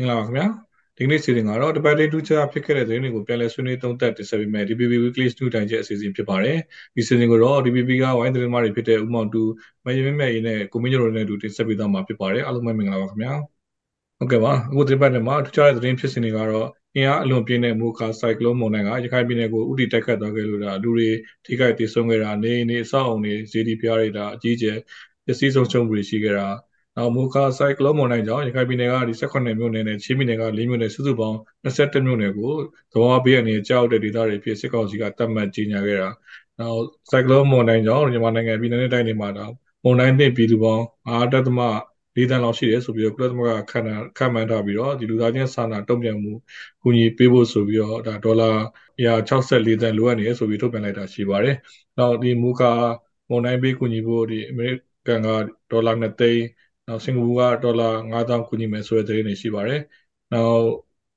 င်္ဂလာပါခင်ဗျာဒီကနေ့စီစဉ်ကတော့ debate တူချာဖြစ်ခဲ့တဲ့သတင်းတွေကိုပြန်လည်ဆွေးနွေးသုံးသပ်တင်ဆက်ပေးမယ် DPP Weekly News တိုင်းရဲ့အစီအစဉ်ဖြစ်ပါတယ်ဒီစီစဉ်ကိုတော့ DPP ကဝိုင်းသတင်းမားတွေဖြစ်တဲ့ဦးမောင်တူမယမင်းမဲရင်နဲ့ကိုမင်းညိုတို့နဲ့တူတင်ဆက်ပေးသွားမှာဖြစ်ပါတယ်အားလုံးပဲမင်္ဂလာပါခင်ဗျာဟုတ်ကဲ့ပါအခုဒီပတ်ထဲမှာထူးခြားတဲ့သတင်းဖြစ်စဉ်တွေကတော့အင်အားအလွန်ပြင်းတဲ့မိုကာဆိုင်ကလုန်းမုန်တိုင်းကရခိုင်ပြည်နယ်ကိုဥတီတက်ခတ်သွားခဲ့လို့ဒါလူတွေထိခိုက်ဒေဆုံးခဲ့တာနေနေအဆောက်အုံတွေဇီဒီပြားတွေဒါအကြီးကျယ်ပစ္စည်းဆုံးရှုံးမှုတွေရှိခဲ့တာ နောက်မူခါဆိုင်ကလုန်းမုန်တိုင်းကြောင့်ရခိုင်ပြည်နယ်ကဒီ18မြို့နယ်နဲ့ချင်းပြည်နယ်က4မြို့နယ်စုစုပေါင်း21မြို့နယ်ကိုသဘာဝဘေးအန္တရာယ်ကြောက်တဲ့ဒေသတွေဖြစ်စစ်ကောင်စီကတတ်မှတ်ကြေညာခဲ့တာနောက်ဆိုင်ကလုန်းမုန်တိုင်းကြောင့်မြန်မာနိုင်ငံပြည်နယ်နဲ့တိုင်းတွေမှာတော့မုန်တိုင်းနှင့်ပြည်သူပေါင်း9.3တန်းလောက်ရှိတယ်ဆိုပြီးတော့ကုလသမဂ္ဂခန့်ခန့်မှန်းထားပြီးတော့ဒီလူသားချင်းစာနာတုံ့ပြန်မှုကူညီပေးဖို့ဆိုပြီးတော့ဒါဒေါ်လာ164တန်းလိုအပ်နေတယ်ဆိုပြီးထုတ်ပြန်လိုက်တာရှိပါတယ်။နောက်ဒီမူကာမုန်တိုင်းပေးကူညီဖို့ဒီအမေရိကန်ကဒေါ်လာ2သိန်း နောက်စင်ကာပူကဒေါ်လာ9000ကူညီမယ်ဆိုတဲ့သတင်းတွေရှိပါတယ်။နောက်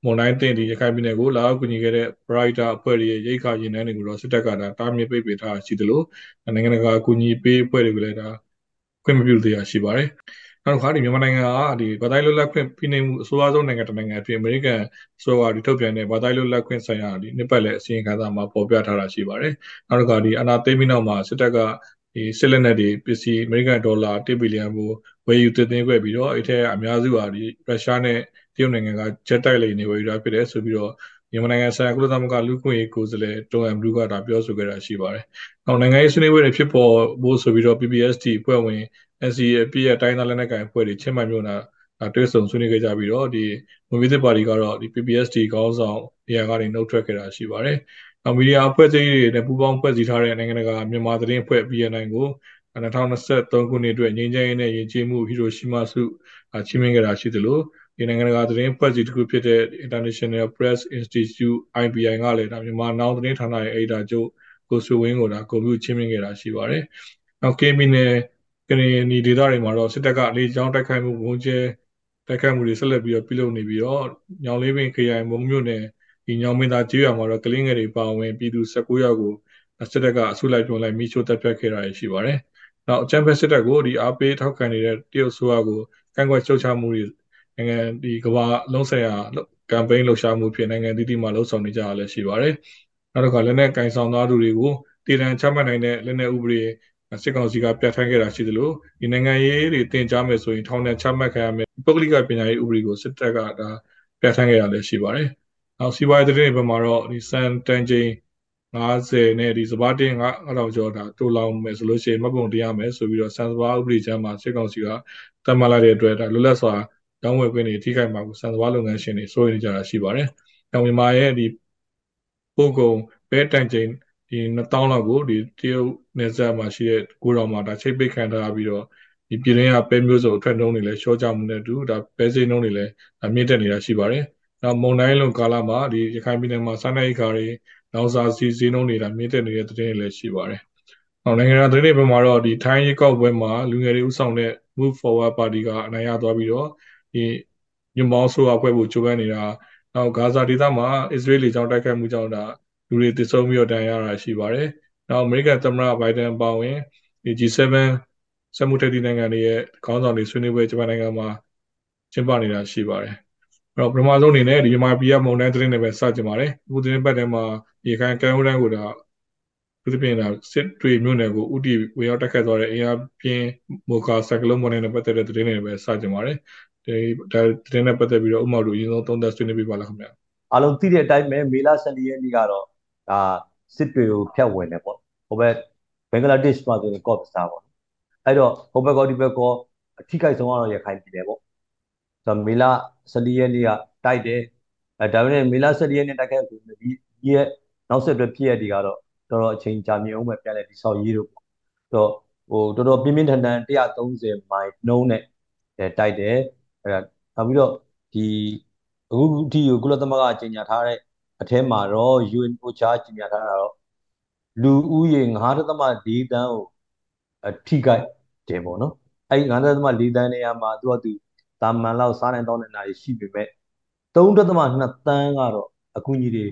မွန်တိုင်းတင်ဒီရခိုင်ပြည်နယ်ကိုလာရောက်ကူညီခဲ့တဲ့ Brighter အဖွဲ့ရဲ့ရိတ်ခါရင်နှန်းတွေကိုတော့စစ်တပ်ကဒါတားမြစ်ပိတ်ပင်ထားရှိသလိုနိုင်ငံတကာကူညီပေးအဖွဲ့တွေကိုလည်းဒါခွင့်မပြုသေးရရှိပါတယ်။နောက်တစ်ခါဒီမြန်မာနိုင်ငံကဒီဗတိုင်းလွတ်လပ်ခွင့်ပြည်နေမှုအစိုးရဆုံးနိုင်ငံတစ်နိုင်ငံအဖြစ်အမေရိကန်ဆိုကဒီထုတ်ပြန်တဲ့ဗတိုင်းလွတ်လပ်ခွင့်ဆိုင်ရာဒီနှစ်ပတ်လည်အစီရင်ခံစာမှာပေါ်ပြထားတာရှိပါတယ်။နောက်တစ်ခါဒီအနာသိမ်းပြီးနောက်မှာစစ်တပ်က ဒီစစ်လက်နက်တွေပစ္စည်းအမေရိကန်ဒေါ်လာ1ဘီလီယံကိုဝယ်ယူတင်သွင်းခဲ့ပြီးတော့အဲ့ထက်အများစုဟာဒီရုရှားနဲ့တရုတ်နိုင်ငံကဂျက်တိုက်လေနေဝယ်ယူတာဖြစ်တယ်ဆိုပြီးတော့မြန်မာနိုင်ငံဆိုင်ရာကုလသမဂ္ဂလူ့ခွင့်ရေးကိုယ်စားလှယ်တိုအမ်ဘလူးကဒါပြောဆိုခဲ့တာရှိပါတယ်။နောက်နိုင်ငံရေးဆွေးနွေးပွဲတွေဖြစ်ပေါ်ဖို့ဆိုပြီးတော့ PPST အဖွဲ့ဝင် NCA အပြည့်အတိုင်းသားလက်နက်ကိုင်အဖွဲ့တွေချင်းမှန်မြို့နာတွဲဆုံဆွေးနွေးခဲ့ကြပြီးတော့ဒီမွန်ပြည်သစ်ပါတီကတော့ဒီ PPST ခေါင်းဆောင်နေရာကနေနှုတ်ထွက်ခဲ့တာရှိပါတယ်။နောက် မီဒီယာအဖွဲ့အစည်းတွေနဲ့ပူးပေါင်းဖွဲ့စည်းထားတဲ့နိုင်ငံတကာမြန်မာသတင်းအဖွဲ့ PNN ကို2023ခုနှစ်အတွက်ငြိမ်းချမ်းရေးနဲ့ယဉ်ကျေးမှုဟီရိုရှီမာစုချီးမြှင့်ခဲ့တာရှိသလိုဒီနိုင်ငံတကာသတင်းဖွဲ့စည်းတစ်ခုဖြစ်တဲ့ International Press Institute IPI ကလည်းဒါမြန်မာနောင်သတင်းဌာနရဲ့အေဒါချုပ်ကိုဆွေဝင်းကိုဒါကွန်ပျူတာချင်းမြင့်ခဲ့တာရှိပါတယ်။နောက် KB နဲ့ကနေဒီဒေသတွေမှာတော့စစ်တပ်ကအလေးကြောင်းတိုက်ခိုက်မှုဝန်ကျဲတိုက်ခိုက်မှုတွေဆက်လက်ပြီးတော့ပြုလုပ်နေပြီးတော့ညောင်လေးပင်ခရိုင်မုံမြို့နယ် ဒီညောင်မင်းသားကျေးရွာမှာတော့ကလင်းငယ်တွေပါဝင်ပြည်သူ19ယောက်ကိုစစ်တပ်ကအဆုလိုက်ပြုံလိုက်မိချိုးတပ်ဖြတ်ခဲ့တာရှိပါတယ်။နောက်အချမ်းဖက်စစ်တပ်ကိုဒီအားပေးထောက်ခံနေတဲ့တရုတ်ဆိုးရကိုကန့်ကွက်ချုပ်ချမှုတွေနိုင်ငံဒီကမ္ဘာလုံးဆိုင်ရာကမ်ပိန်းလှုပ်ရှားမှုဖြစ်နိုင်ငံတည်တည်မှာလှုပ်ဆောင်နေကြရလဲရှိပါတယ်။နောက်တစ်ခါလက်နက်ကင်ဆောင်သားသူတွေကိုတည်တံချမှတ်နိုင်တဲ့လက်နက်ဥပဒေစစ်ကောင်စီကပြဋ္ဌာန်းခဲ့တာရှိသလိုဒီနိုင်ငံရေးတွေတင်ကြားမယ်ဆိုရင်ထောင်နဲ့ချမှတ်ခံရမယ်ပုဂ္ဂလိကပညာရေးဥပဒေကိုစစ်တပ်ကဒါပြဋ္ဌာန်းခဲ့ရလဲရှိပါတယ်။ နောက်စီးပွားရေးသတင်းတွေဘက်မှာတော့ဒီစန်တန်ချင်း50နဲ့ဒီစပါးတင်း9000ကျော်ဒါတိုးလောင်မယ်ဆိုလို့ရှိရင်မပုံတရားမယ်ဆိုပြီးတော့စံစပါးဥပဒေချမ်းမှာစစ်ကောင်စီကတတ်မှတ်လိုက်တဲ့အတွက်ဒါလွတ်လပ်စွာတောင်းဝယ်ခွင့်တွေထိခိုက်မှာကိုစံစပါးလုပ်ငန်းရှင်တွေစိုးရိမ်နေကြတာရှိပါတယ်။နောက်မြန်မာရဲ့ဒီပို့ကုန်ဘဲတန်ချိန်ဒီ2000လောက်ကိုဒီတရုတ်နယ်စပ်မှာရှိတဲ့ကိုတော်မှာဒါချိတ်ပိတ်ခံထားပြီးတော့ဒီပြည်ရင်းကပဲမျိုးစုံအထွက်နှုန်းတွေလည်းရှော့ကြမှုနဲ့တူဒါပဲစိမ်းနှုန်းတွေလည်းမြင့်တက်နေတာရှိပါတယ်။ နောက်မုံတိုင်းလုံကာလမှာဒီရခိုင်ပြည်နယ်မှာစားနပ်ရိက္ခာတွေနောက်စားစီစီနှုန်းတွေဒါမြင့်တက်နေတဲ့သတင်းတွေလည်းရှိပါတယ်။နောက်နိုင်ငံတော်သတင်းတွေဘက်မှာတော့ဒီထိုင်းရေကောက်ပွဲမှာလူငယ်တွေဥဆောင်တဲ့ Move Forward Party ကအနိုင်ရသွားပြီးတော့ဒီညမောင်းဆိုအဖွဲ့ဖို့ကြိုးပမ်းနေတာနောက်ဂါဇာဒေသမှာအစ္စရေးလေကြောင်းတိုက်ခိုက်မှုကြောင့်ဒါလူတွေတည်ဆုံပြီးတော့တန်ရတာရှိပါတယ်။နောက်အမေရိကန်သမ္မတဘိုင်ဒန်ပါဝင်ဒီ G7 စက်မှုထိပ်သီးနိုင်ငံတွေရဲ့ခေါင်းဆောင်တွေဆွေးနွေးပွဲဂျပန်နိုင်ငံမှာကျင်းပနေတာရှိပါတယ်။အဲ့ တော့ပထမဆုံးအနေနဲ့ဒီမြန်မာပြည်ကမုံတိုင်းသတင်းတွေပဲစကြင်ပါတယ်။အခုသတင်းပတ်ထဲမှာရေခိုင်ကံဦးတန်းကိုဒါသူသဖြင့်ဒါစစ်တွေမြို့နယ်ကိုဥတီဝင်ရောက်တက်ခတ်သွားတဲ့အင်အားပြင်းမိုကာဆက်ကလုံးမွန်နဲ့ပတ်သက်တဲ့သတင်းတွေပဲစကြင်ပါတယ်။ဒီဒါသတင်းနဲ့ပတ်သက်ပြီးတော့ဥမာတို့အရင်ဆုံးသုံးသပ်ဆွေးနွေးပြပါလားခင်ဗျာ။အားလုံးသိတဲ့အတိုင်းပဲမေလ12ရက်နေ့ကတော့ဒါစစ်တွေကိုဖျက်ဝင်တယ်ပေါ့။ဟိုဘက်ဘင်္ဂလားဒေ့ရှ်မှာဆိုရင်ကော့ပစာပေါ့။အဲ့တော့ဟိုဘက်ကောဒီဘက်ကောအထိခိုက်ဆုံးကတော့ရခိုင်ပြည်နယ်ပေါ့။ ဆိုတော့မေလ12ရက်နေ့ကတိုက်တယ်။အဲဒါပေမဲ့မေလ12ရက်နေ့တိုက်ခဲ့ဆိုဒီရဲ့နောက်ဆက်တွဲဖြစ်ရတွေကတော့တော်တော်အချိန်ကြာမြင့်အောင်ပဲပြန်လဲတိဆောက်ရေးတို့ပေါ့တော့ဟိုတော်တော်ပြင်းပြင်းထန်ထန်130မိုင်နှုံးနဲ့တိုက်တယ်အဲနောက်ပြီးတော့ဒီအခုဒီကုလသမဂ္ဂကြီးညာထားတဲ့အထဲမှာတော့ UN OCHA ကြီးညာထားတာတော့လူဦးရေ9.4တန်းကိုထိခိုက်တယ်ပေါ့နော်အဲ့9.4တန်းနေရာမှာသူကသူ တာမန်လောက်စားနိုင်တော့နေတာရှိပေမဲ့3.2တန်းကတော့အကူအညီတွေ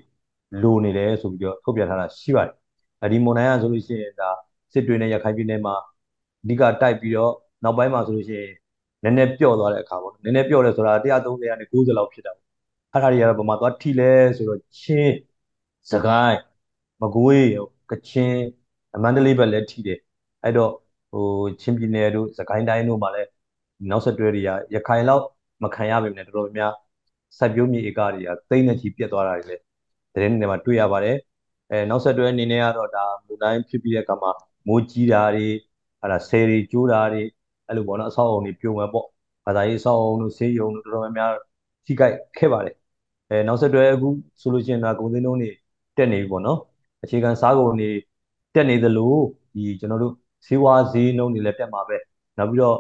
လိုနေတယ်ဆိုပြီးတော့ထုတ်ပြန်ထားတာရှိပါတယ်။ဒီမွန်နိုင်ကဆိုလို့ရှိရင်ဒါစစ်တွေနဲ့ရခိုင်ပြည်နယ်မှာအဓိကတိုက်ပြီးတော့နောက်ပိုင်းမှာဆိုလို့ရှိရင်နည်းနည်းပျော့သွားတဲ့အခါပေါ့နည်းနည်းပျော့တယ်ဆိုတာ130ကနေ90လောက်ဖြစ်တာပေါ့အဲ့ဒါတွေကတော့ဗမာသွားထိလဲဆိုတော့ချင်းစကိုင်းမကွေးကချင်းမန္တလေးဘက်လည်းထိတယ်အဲ့တော့ဟိုချင်းပြည်နယ်တို့စကိုင်းတိုင်းတို့မှာလည်း နောက်ဆက်တွဲတွေကရခိုင်လောက်မခံရပါဘူးねတော်တော်များစိုက်ပျိုးမြေဧကတွေကသိန်းနဲ့ချီပြတ်သွားတာတွေလည်းသတင်းတွေမှာတွေ့ရပါတယ်အဲနောက်ဆက်တွဲအနေနဲ့ကတော့ဒါမူတိုင်းဖြစ်ပြီးတဲ့အခါမှာမိုးကြီးတာတွေအဲ့ဒါဆယ်တွေကျိုးတာတွေအဲ့လိုပေါ့နော်အဆောက်အုံတွေပြုံမယ်ပေါ့ဘာသာရေးအဆောက်အုံတို့ဆေးရုံတို့တော်တော်များများထိခိုက်ခဲ့ပါတယ်အဲနောက်ဆက်တွဲအခုဆိုလို့ရှိရင်ဒါကုန်စည်နှုန်းတွေတက်နေပြီပေါ့နော်အခြေခံစားကုန်တွေတက်နေသလိုဒီကျွန်တော်တို့ဈေးဝါးဈေးနှုန်းတွေလည်းတက်မှာပဲနောက်ပြီးတော့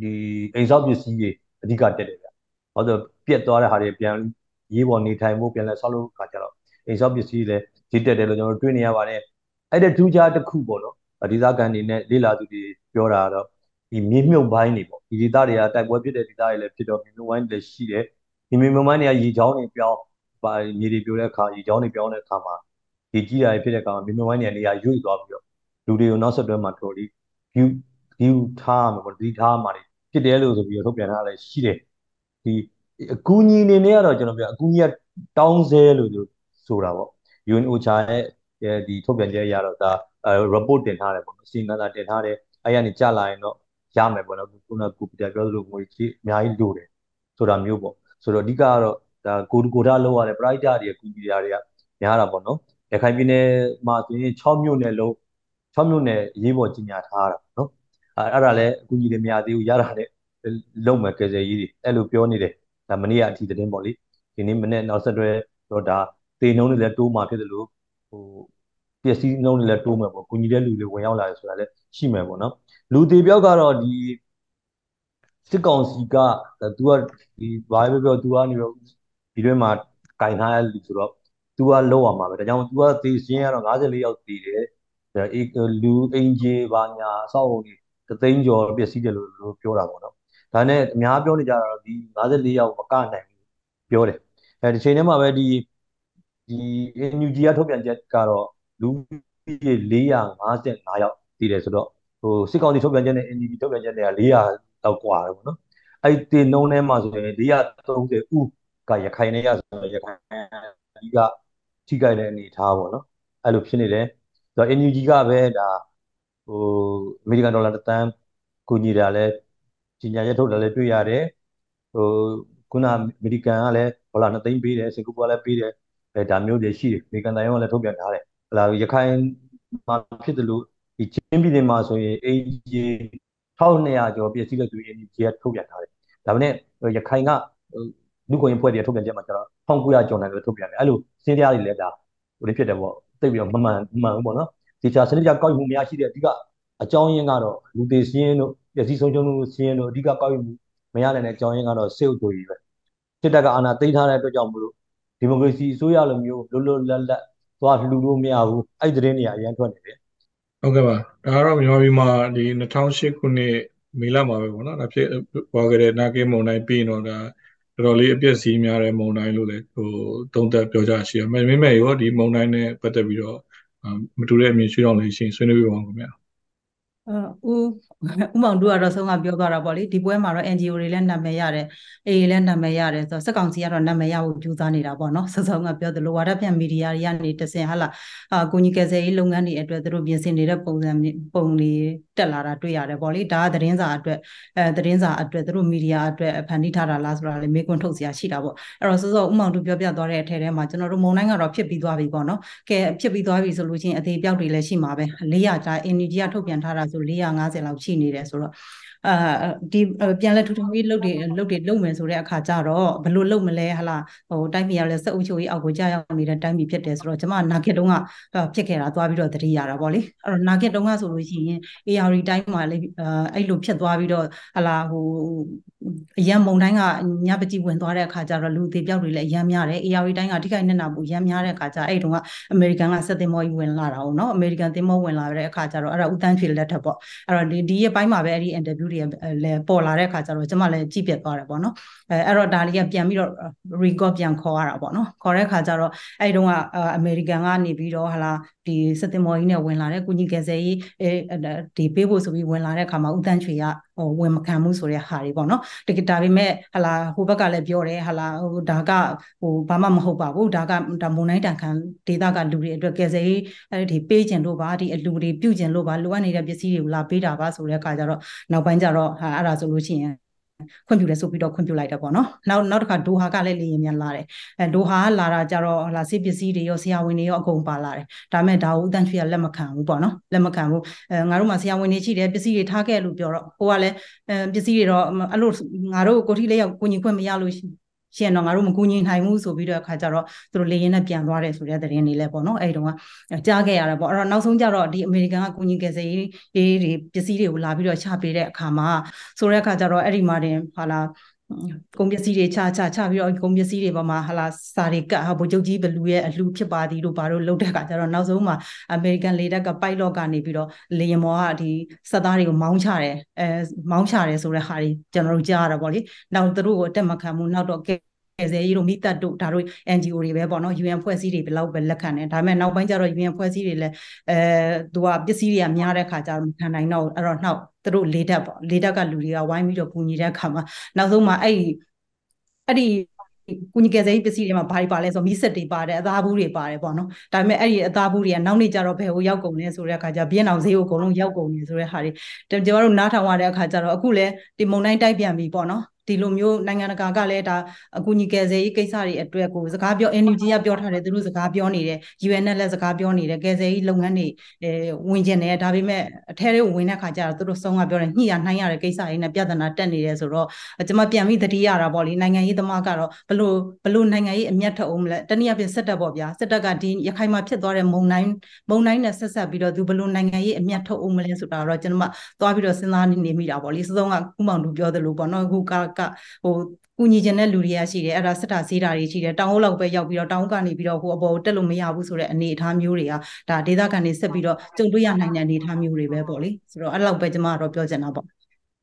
ဒီအိမ်ဆောက်ပစ္စည်းတွေအဓိကတက်တယ်ဗျ။ဘာလို့ပြက်သွားတဲ့ဟာတွေပြန်ရေးပေါ်နေထိုင်ဖို့ပြန်လဲဆောက်လို့ခါကြတော့အိမ်ဆောက်ပစ္စည်းတွေလည်းဈေးတက်တယ်လို့ကျွန်တော်တို့တွေ့နေရပါတယ်။အဲ့တဲ့ထူးခြားတစ်ခုပေါ့နော်။ဒေသခံတွေနဲ့လေ့လာသူတွေပြောတာတော့ဒီမြေမြုပ်ပိုင်းတွေပေါ့ဒီဒေသတွေကတိုက်ပွဲဖြစ်တဲ့ဒေသတွေလည်းဖြစ်တော့မြေမြုပ်ပိုင်းတွေရှိတယ်။ဒီမြေမြုပ်ပိုင်းတွေကရေချောင်းတွေပြောင်းပါမြေတွေပြိုတဲ့အခါရေချောင်းတွေပြောင်းတဲ့အခါမှာဒီကြီးတာတွေဖြစ်တဲ့အခါမှာမြေမြုပ်ပိုင်းတွေနေရာရွေ့သွားပြီးတော့လူတွေကိုနောက်ဆက်တွဲမှာတော်တော်လေး view view ထားမှာပေါ့ဒီထားမှာဖြစ်တယ်လို့ဆိုပြီးတော့ထုတ်ပြန်ထားတယ်ရှိတယ်ဒီအကူအညီနေနဲ့ကတော့ကျွန်တော်ပြောအကူအညီကတောင်းဆဲလို့ဆိုတာပေါ့ UNOCHA ရဲ့ဒီထုတ်ပြန်ချက်အရတော့ဒါ report တင်ထားတယ်ပေါ့နော်အစီအငါသာတင်ထားတယ်အဲ့ရနေကြလာရင်တော့ရမယ်ပေါ့နော်ခုနကကိုပီတာပြောသလိုငွေကြီးအများကြီးလိုတယ်ဆိုတာမျိုးပေါ့ဆိုတော့အဓိကကတော့ဒါကိုကိုတာလောက်ရတဲ့ private တွေအကူအညီတွေကများတာပေါ့နော်ရခိုင်ပြည်နယ်မှာဆိုရင်6မြို့နယ်လုံး6မြို့နယ်အရေးပေါ်ကြီးညာထားတာနော် အဲ့အဲ့ဒါလည်းအကူအညီတွေမရသေးဘူးရတာလည်းလုံမဲ့ကယ်ဆယ်ရေးတွေအဲ့လိုပြောနေတယ်ဒါမနေ့ကအထီးသတင်းပေါ့လေဒီနေ့မနေ့နောက်ဆက်တွဲတော့ဒါတေနှုံးတွေလည်းတိုးမှဖြစ်တယ်လို့ဟိုပျက်စီးနှုံးတွေလည်းတိုးမယ်ပေါ့ကူညီတဲ့လူတွေဝင်ရောက်လာတယ်ဆိုတာလည်းရှိမယ်ပေါ့နော်လူသေးပြောက်ကတော့ဒီစစ်ကောင်စီကသူကဒီဘာပဲပြော तू ကနေတော့ဒီတွင်းမှာကင်ထားရလူဆိုတော့ तू ကလောက်ရမှာပဲဒါကြောင့် तू ကသေစင်းကတော့54ယောက်သေတယ်လူအင်ဂျီဘာညာအဆောက်အုံတွေ တသိန်းကျော်ပျက်စီးတယ်လို့ပြောတာပေါ့နော်ဒါနဲ့အများပြောနေကြတာတော့ဒီ54ယောက်မကနိုင်ဘူးပြောတယ်အဲဒီချိန်ထဲမှာပဲဒီဒီ NUG ကထုတ်ပြန်ချက်ကတော့လူကြီး455ယောက်တည်တယ်ဆိုတော့ဟိုစစ်ကောင်စီထုတ်ပြန်ချက်နဲ့ NUG ထုတ်ပြန်ချက်တွေက400လောက်กว่าတယ်ပေါ့နော်အဲ့ဒီနှုံးထဲမှာဆိုရင်430ဦးကရခိုင်နဲ့ရဆိုတော့ရခိုင်အဓိကထိကြိုက်တဲ့အနေထားပေါ့နော်အဲ့လိုဖြစ်နေတယ်ဆိုတော့ NUG ကပဲဒါ ဟိုအမေရိကန်ဒေါ်လာတစ်သန်းကူညီတာလဲကြီးညာချက်ထုတ်တာလဲတွေ့ရတယ်ဟိုခုနအမေရိကန်ကလည်းဒေါ်လာ2သိန်းပေးတယ်စင်ကာပူကလည်းပေးတယ်အဲဒါမျိုးတွေရှိတယ်အမေရိကန်တိုင်းကလည်းထုတ်ပြန်ထားတယ်ဟလာရခိုင်မှာဖြစ်တယ်လို့ဒီချင်းပြည်နယ်မှာဆိုရင် AG 1200ကျော်ပြည့်စည်တဲ့သူ AG ကထုတ်ပြန်ထားတယ်ဒါပေမဲ့ရခိုင်ကလူကိုရင်ဖွဲ့တဲ့ထုတ်ပြန်ချက်မှာကျတော့1900ကျော်နိုင်လို့ထုတ်ပြန်တယ်အဲ့လိုစင်းတရားတွေလည်းဒါဟိုလေးဖြစ်တယ်ပေါ့သိပြီးတော့မမှန်မှန်ဘူးပေါ့နော် ဒီချာစနစ်ကြကောက်ယူမှုများရှိတဲ့အဓိကအကြောင်းရင်းကတော့လူသေးစင်းတို့ပျက်စီးဆုံးရှုံးမှုစင်းတို့အဓိကကောက်ယူမှုမရနိုင်တဲ့အကြောင်းရင်းကတော့စေုပ်ကြိုကြီးပဲစစ်တပ်ကအာဏာသိမ်းထားတဲ့အတွက်ကြောင့်မလို့ဒီမိုကရေစီအစိုးရလိုမျိုးလွတ်လွတ်လပ်လပ်သွားလှူလို့မရဘူးအဲ့ဒီသတင်းတွေအရင်ထွက်နေတယ်ဟုတ်ကဲ့ပါဒါကတော့မြန်မာပြည်မှာဒီ2008ခုနှစ်မေလမှာပဲပေါ့နော်ဒါဖြစ်ပေါ်ခဲ့တဲ့နာကေမုံတိုင်းပြီးတော့ဒါတော်တော်လေးအပြည့်စီးများတဲ့မုံတိုင်းလို့လည်းဟိုသုံးသပ်ပြောကြရှိရမယ်။မင်းမဲ့ရောဒီမုံတိုင်းနဲ့ပတ်သက်ပြီးတော့ မတူတဲ့အမြင်ရှိတော့လည်းရှင်ဆွေးနွေးပြပါဦးခင်ဗျာ။ဦး ဦးမောင်တို့ကတော့ဆုံးကပြောသွားတာပေါ့လေဒီပွဲမှာတော့ NGO တွေလည်းနာမည်ရတယ်အေးလည်းနာမည်ရတယ်ဆိုတော့စက်ကောင်စီကတော့နာမည်ရဖို့ကြိုးစားနေတာပေါ့နော်စစောကပြောသလိုဝါဒပြန်မီဒီယာတွေကနေတစင်ဟာလာအာကိုကြီးကယ်ဆယ်ရေးလုပ်ငန်းတွေအတွက်သူတို့ပြင်ဆင်နေတဲ့ပုံစံပုံလေးတက်လာတာတွေ့ရတယ်ပေါ့လေဒါကသတင်းစာအတွက်အဲသတင်းစာအတွက်သူတို့မီဒီယာအတွက်ဖန်တီးထားတာလားဆိုတာလည်းမေးခွန်းထုတ်စရာရှိတာပေါ့အဲ့တော့စစောဦးမောင်တို့ပြောပြသွားတဲ့အထက်ထဲမှာကျွန်တော်တို့မုံတိုင်းကတော့ဖြစ်ပြီးသွားပြီပေါ့နော်ကဲဖြစ်ပြီးသွားပြီဆိုလို့ချင်းအသေးပြောက်တွေလည်းရှိမှာပဲ400ကျာ NGO ကထုတ်ပြန်ထားတာဆို450လောက်ရှိနေတယ်ဆိုတော့ အာဒီပြန်လဲထူထောင်ရေးလုပ်တွေလုပ်တွေလုပ်မယ်ဆိုတဲ့အခါကျတော့ဘယ်လိုလုပ်မလဲဟလာဟိုတိုင်းပြည်ကလည်းစက်အုပ်ချုပ်ရေးအောက်ကိုကြာရောက်နေတဲ့တိုင်းပြည်ဖြစ်တယ်ဆိုတော့ကျွန်မနာဂစ်တုံးကဖြစ်ခဲ့တာသွားပြီးတော့တတိရတာပေါ့လေအဲ့တော့နာဂစ်တုံးကဆိုလို့ရှိရင် AR တိုင်းမှာလေအဲ့လိုဖြစ်သွားပြီးတော့ဟလာဟိုအရန်မုံတိုင်းကညပကြီးဝင်သွားတဲ့အခါကျတော့လူသေးပြောက်တွေလည်းအရန်များတယ် AR တိုင်းကထိခိုက်နေတာပူရန်များတဲ့အခါကျအဲ့တုန်းကအမေရိကန်ကစက်တင်မောကြီးဝင်လာတာဟုတ်နော်အမေရိကန်တင်မောဝင်လာတဲ့အခါကျတော့အဲ့ဒါဦးတန်းဖြေလက်ထက်ပေါ့အဲ့တော့ဒီဒီရဲ့ပိုင်းမှာပဲအဲ့ဒီ interview တွေလည်းပေါ်လာတဲ့အခါကျတော့ကျွန်မလည်းကြည့်ပြတ်သွားတယ်ပေါ့နော်အဲအဲ့တော့ဒါလေးကပြန်ပြီးတော့ record ပြန်ခေါ်ရတာပေါ့နော်ခေါ်တဲ့အခါကျတော့အဲ့တုန်းကအမေရိကန်ကနေပြီးတော့ဟာလာဒီစက်တင်မော်ကြီးနဲ့ဝင်လာတဲ့ကုညီကယ်ဆယ်ရေးအဲဒီပေးဖို့ဆိုပြီးဝင်လာတဲ့အခါမှာဦးတန်းချွေကဟိုဝင်မခံမှုဆိုတဲ့ဟာတွေပေါ့နော်တကယ်ဒါပေမဲ့ဟလာဟိုဘက်ကလည်းပြောတယ်ဟလာဟိုဒါကဟိုဘာမှမဟုတ်ပါဘူးဒါကဒါမုံတိုင်းတန်ခံဒေသကလူတွေအတွက်ကယ်ဆယ်ရေးအဲဒီပေးကျင်လို့ပါဒီအလူတွေပြုကျင်လို့ပါလိုအပ်နေတဲ့ပစ္စည်းတွေကိုလာပေးတာပါဆိုတဲ့အခါကျတော့နောက်ပိုင်းကျတော့ဟာအဲ့ဒါဆိုလို့ရှိရင် ခွင့်ပြုလဲဆိုပြီးတော့ခွင့်ပြုလိုက်တယ်ပေါ့နော်နောက်နောက်တစ်ခါဒိုဟာကလည်းလေရင်မြန်လာတယ်အဲဒိုဟာလာတာကြတော့ဟလာစစ်ပစ္စည်းတွေရောဆရာဝန်တွေရောအကုန်ပါလာတယ်ဒါပေမဲ့ဒါကိုအတန်ချွေကလက်မခံဘူးပေါ့နော်လက်မခံဘူးအဲငါတို့မှာဆရာဝန်တွေရှိတယ်ပစ္စည်းတွေထားခဲ့လို့ပြောတော့ဟိုကလည်းအဲပစ္စည်းတွေတော့အဲ့လိုငါတို့ကိုထိလေးရောက်ကိုညီခွင့်မရလို့ ရှင်တော့ငါတို့မကူညီနိုင်ဘူးဆိုပြီးတော့အခါကျတော့သူတို့လေရင်နဲ့ပြန်သွားတယ်ဆိုတဲ့သတင်းတွေလည်းပေါ့နော်အဲ့တုန်းကကြားခဲ့ရတာပေါ့အဲ့တော့နောက်ဆုံးကျတော့ဒီအမေရိကန်ကကူညီကယ်ဆယ်ရေးတွေပစ္စည်းတွေကိုလာပြီးတော့ချပေးတဲ့အခါမှာဆိုတဲ့အခါကျတော့အဲ့ဒီမှာတင်ဟာလာ ကုန်ပစ္စည်းတွေချချချပြီးတော့ကုန်ပစ္စည်းတွေပေါ်မှာဟာလာစာတွေကဟာဗိုလ်ချုပ်ကြီးဘလူရဲ့အလှဖြစ်ပါသည်တို့ဘာလို့လုပ်တဲ့အခါကျတော့နောက်ဆုံးမှာအမေရိကန်လေတပ်ကပိုက်လော့ကနေပြီးတော့လေယာဉ်ပေါ်ကဒီစက်သားတွေကိုမောင်းချတယ်အဲမောင်းချတယ်ဆိုတဲ့ဟာတွေကျွန်တော်တို့ကြားရတာပေါ့လေနောက်သူတို့ကိုအတက်မခံမှုနောက်တော့က ယ်ဆယ်ရေးတို့မိသက်တို့ဒါတို့ NGO တွေပဲပေါ့နော် UN ဖွဲ့စည်းတွေဘယ်လောက်ပဲလက်ခံတယ်ဒါပေမဲ့နောက်ပိုင်းကျတော့ UN ဖွဲ့စည်းတွေလည်းအဲသူကပစ္စည်းတွေကများတဲ့ခါကျတော့မခံနိုင်တော့အဲ့တော့နောက်သူတို့လေးတက်ပေါ့လေးတက်ကလူတွေကဝိုင်းပြီးတော့ပူညီတဲ့ခါမှာနောက်ဆုံးမှာအဲ့အဲ့ဒီကုညီကယ်ဆယ်ရေးပစ္စည်းတွေမှာဘာတွေပါလဲဆိုမီးစက်တွေပါတယ်အသားဘူးတွေပါတယ်ပေါ့နော်ဒါပေမဲ့အဲ့ဒီအသားဘူးတွေကနောက်နေ့ကျတော့ဘယ်ကိုရောက်ကုန်လဲဆိုတဲ့အခါကျဘီယန်အောင်ဈေးကိုအကုန်လုံးရောက်ကုန်နေဆိုတဲ့ဟာတွေကျွန်တော်တို့နားထောင်ရတဲ့အခါကျတော့အခုလဲဒီမုံတိုင်းတိုက်ပြန်ပြီပေါ့နော် ဒီလိုမျိုးနိုင်ငံတကာကလည်းဒါအကူအညီကယ်ဆယ်ရေးကိစ္စတွေအတွက်ကိုစကားပြော NUG ကပြောထားတယ်သူတို့စကားပြောနေတယ် UN နဲ့လည်းစကားပြောနေတယ်ကယ်ဆယ်ရေးလုပ်ငန်းတွေအဲဝင်ကျင်တယ်ဒါပေမဲ့အထဲတွေဝင်တဲ့ခါကျတော့သူတို့ဆုံးကပြောတယ်ညှိရနှိုင်းရတဲ့ကိစ္စတွေနဲ့ပြဿနာတက်နေတယ်ဆိုတော့ကျွန်မပြန်ပြီးသတိရတာပေါ့လေနိုင်ငံရေးသမားကတော့ဘလို့ဘလို့နိုင်ငံရေးအမျက်ထအောင်မလဲတနည်းအားဖြင့်စစ်တပ်ပေါ့ဗျာစစ်တပ်ကဒီရခိုင်မှာဖြစ်သွားတဲ့မုံတိုင်းမုံတိုင်းနဲ့ဆက်ဆက်ပြီးတော့သူဘလို့နိုင်ငံရေးအမျက်ထုတ်အောင်မလဲဆိုတာတော့ကျွန်တော်သွားပြီးတော့စဉ်းစားနေမိတာပေါ့လေစစုံကကုမောင်သူပြောသလိုပေါ့နော်အခုကကဟိုကူညီခြင်းတဲ့လူတွေကရှိတယ်အဲ့ဒါစစ်တာစေးတာတွေရှိတယ်တောင်ဟုတ်လောက်ပဲရောက်ပြီးတော့တောင်ကနေပြီးတော့ဟိုအပေါ်တက်လို့မရဘူးဆိုတဲ့အနေအထားမျိုးတွေကဒါဒေသခံတွေဆက်ပြီးတော့ကြုံတွေ့ရနိုင်တဲ့အနေအထားမျိုးတွေပဲပေါ့လေဆိုတော့အဲ့လောက်ပဲကျွန်မကတော့ပြောချင်တာပေါ့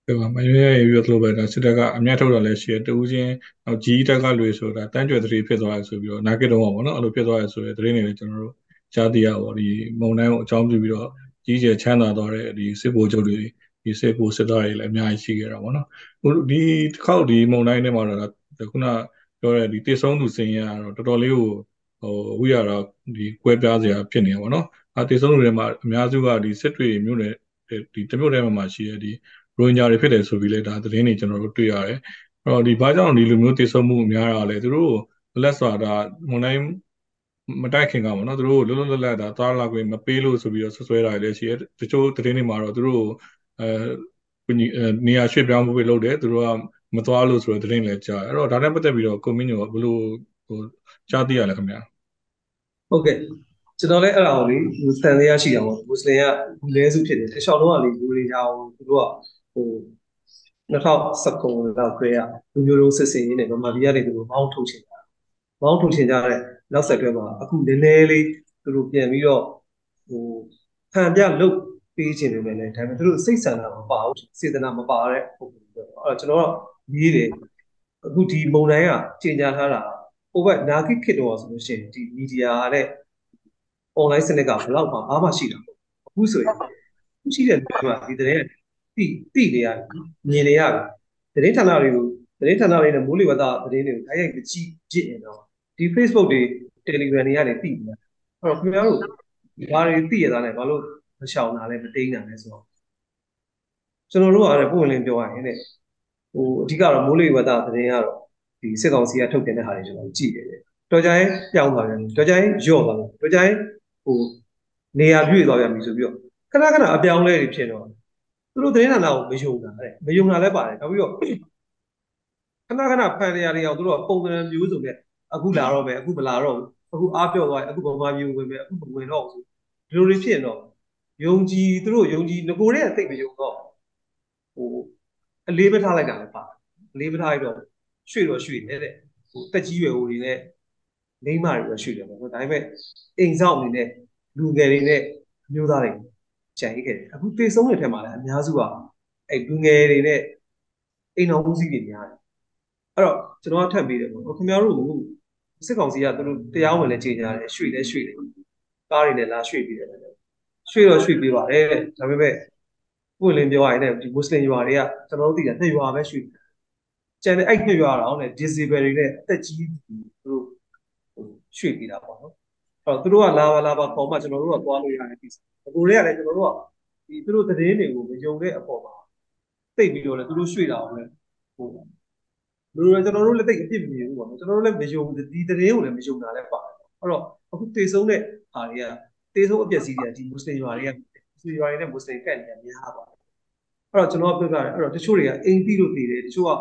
ဟုတ်ပါမရွေးရပြောသလိုပဲဒါစစ်တပ်ကအများထုတ်တာလည်းရှိတယ်တူးချင်းနောက်ကြီးတက်ကလွေဆိုတာတန်းကျွယ်သတိဖြစ်သွားရဆိုပြီးတော့နာကစ်တော့ပေါ့နော်အဲ့လိုဖြစ်သွားရဆိုတဲ့သတင်းတွေလည်းကျွန်တော်တို့ကြားသိရပါဒီမုံတိုင်းကိုအကြောင်းပြုပြီးတော့ကြီးကျယ်ချမ်းသာသွားတဲ့ဒီစစ်ဗိုလ်ချုပ်တွေ ဒီစေပိုစစ်သားတွေလည်းအများကြီးရှိခဲ့တာပေါ့နော်ဟိုဒီတစ်ခေါက်ဒီမုံတိုင်းထဲမှာတော့ခုနပြောတဲ့ဒီတိဆုံးသူစင်ရကတော့တော်တော်လေးကိုဟိုဝိရတော့ဒီကွဲပြားစရာဖြစ်နေပါတော့အဲတိဆုံးသူတွေမှာအများစုကဒီစစ်တွေမျိုးနဲ့ဒီတမျိုးတည်းမှာရှိတဲ့ဒီရိုဟင်ဂျာတွေဖြစ်တယ်ဆိုပြီးလဲဒါသတင်းတွေကျွန်တော်တို့တွေ့ရတယ်အဲ့တော့ဒီဘာကြောင့်ဒီလိုမျိုးတိဆုံးမှုများတာလဲသူတို့လက်စွာဒါမုံတိုင်းမတိုက်ခင်ကပေါ့နော်သူတို့လွတ်လွတ်လပ်လပ်ဒါသွားလာခွင့်မပေးလို့ဆိုပြီးတော့ဆွဆွဲတာလည်းရှိတယ်တချို့သတင်းတွေမှာတော့သူတို့ အဲနေရာရွှေ့ပြောင်းမှုပဲလုပ်တယ်သူတို့ကမသွားလို့ဆိုတော့သတင်းလည်းကြားအဲ့တော့ဒါနဲ့ပတ်သက်ပြီးတော့ကိုမင်းညိုကဘယ်လိုဟိုကြားသိရလဲခင်ဗျာဟုတ်ကဲ့ကျွန်တော်လည်းအဲ့ဒါကိုလေစံလေးရရှိတာပေါ့မွတ်စလင်ကလူလဲစုဖြစ်တယ်တခြားလုံးကလေလူတွေကြောင်သူတို့ကဟို2019လောက်ခွဲရလူမျိုးလုံးစစ်စင်ရင်းနဲ့ဗမာပြည်ကနေသူတို့မောင်းထုတ်ချင်တာမောင်းထုတ်ချင်ကြတဲ့နောက်ဆက်တွဲမှာအခုနည်းနည်းလေးသူတို့ပြန်ပြီးတော့ဟိုဖန်ပြလုတ် ပေးခြင်းတွေနဲ့လည်းဒါပေမဲ့သူတို့စိတ်ဆန္ဒမပါဘူးစေတနာမပါတဲ့ပုံစံပဲအဲ့တော့ကျွန်တော်ကရေးတယ်အခုဒီမုံတိုင်းကကြေညာထားတာဟိုဘက်နာဂိခေတ္တရောဆိုလို့ရှိရင်ဒီမီဒီယာနဲ့ online စနစ်ကဘယ်လောက်မှဘာမှရှိတာအခုဆိုရင်အခုရှိတဲ့လူကဒီတဲ့တိတိနေရမြင်နေရသတင်းဌာနတွေကိုသတင်းဌာနတွေနဲ့မိုးလေဝသသတင်းတွေကိုတိုက်ရိုက်ကြည့်ကြည့်ရင်တော့ဒီ Facebook တွေ Telegram တွေကနေတိနေအဲ့တော့ခင်ဗျားတို့ဘာတွေသိရတာလဲဘာလို့ မရှောင်တာလဲမတိန်တာလဲဆိုတော့ကျွန်တော်တို့ကလည်းပုံဝင်လင်းပြောရရင်တဲ့ဟိုအဓိကတော့မိုးလေဝသသတင်းကတော့ဒီစစ်ကောင်စီကထုတ်ပြန်တဲ့ဟာတွေကျွန်တော်ကြည့်ရတယ်တော်ကြိုင်းပြောင်းသွားပြန်တော်ကြိုင်းယော့သွားပြန်တော်ကြိုင်းဟိုနေရာပြည့်သွားပြန်ပြီဆိုပြီးတော့ခဏခဏအပြောင်းလဲတွေဖြစ်တော့သူတို့သတင်းဌာနကိုမယုံတာတဲ့မယုံတာလည်းပါတယ်နောက်ပြီးတော့ခဏခဏဖန်နေရာတွေအောင်သူတို့ကပုံစံမျိုးစုံနဲ့အခုလာတော့မယ်အခုမလာတော့ဘူးအခုအားပြော့သွားရင်အခုဗမာပြည်ဝင်မယ်အခုမဝင်တော့ဘူးဒီလိုတွေဖြစ်ရင်တော့ ယုံကြည်သူတို့ယုံကြည်ငကိုတဲ့သိမယုံတော့ဟိုအလေးမထားလိုက်တာလည်းပါအလေးမထားလိုက်တော့ရွှေ့တော့ရွှေ့တယ်တဲ့ဟိုတက်ကြီးရွယ်ဟိုတွေနဲ့မိမတွေပဲရွှေ့တယ်ပေါ့နော်ဒါပေမဲ့အိမ်ဆောင်အနေနဲ့လူငယ်တွေနဲ့မျိုးသားတွေကြံရခဲ့တယ်အခုတေဆုံးတဲ့ထက်မှာလည်းအများစုကအဲ့လူငယ်တွေနဲ့အိမ်တော်ဦးစီးတွေများတယ်အဲ့တော့ကျွန်တော်ကထပ်ပြီးတယ်ပေါ့ခင်ဗျားတို့စစ်ကောင်စီကသူတို့တရားဝင်လည်းကြေညာတယ်ရွှေ့လည်းရွှေ့တယ်ဒါကားတွေနဲ့လာရွှေ့ပြီးတယ် ရွှေ့တော့ရွှေ့ပြီးပါတယ်ဒါပေမဲ့ပွင့်လင်းပြောရရင်လည်းဒီမွတ်စလင်ရွာတွေကကျွန်တော်တို့သိတာနှစ်ရွာပဲရွှေ့ကျန်တဲ့အဲ့နှစ်ရွာတော့နဲ့ disable တွေနဲ့အသက်ကြီးသူတို့ရွှေ့ပြီးတာပေါ့နော်အဲ့တော့သူတို့ကလာပါလာပါခေါ်မှကျွန်တော်တို့ကသွားလို့ရတဲ့ကိစ္စဒီကိုတွေကလည်းကျွန်တော်တို့ကဒီသူတို့သတင်းတွေကိုမယုံတဲ့အပေါ်မှာသိပြီးတော့လည်းသူတို့ရွှေ့တာအောင်လည်းဟိုလူတွေကျွန်တော်တို့လည်းသိအပြစ်မမြင်ဘူးပေါ့နော်ကျွန်တော်တို့လည်းမယုံဒီသတင်းကိုလည်းမယုံတာလည်းပါတယ်အဲ့တော့အခုတေဆုံးတဲ့ဟာတွေက တေဆုံးအပျက်စီးတွေကဒီမွတ်စလင်ရွာတွေကမွတ်စလင်ရွာတွေနဲ့မွတ်စလင်ကန့်နေများပါတယ်အဲ့တော့ကျွန်တော်ပြောပြတယ်အဲ့တော့တချို့တွေကအိမ်ပြီးလို့တည်တယ်တချို့က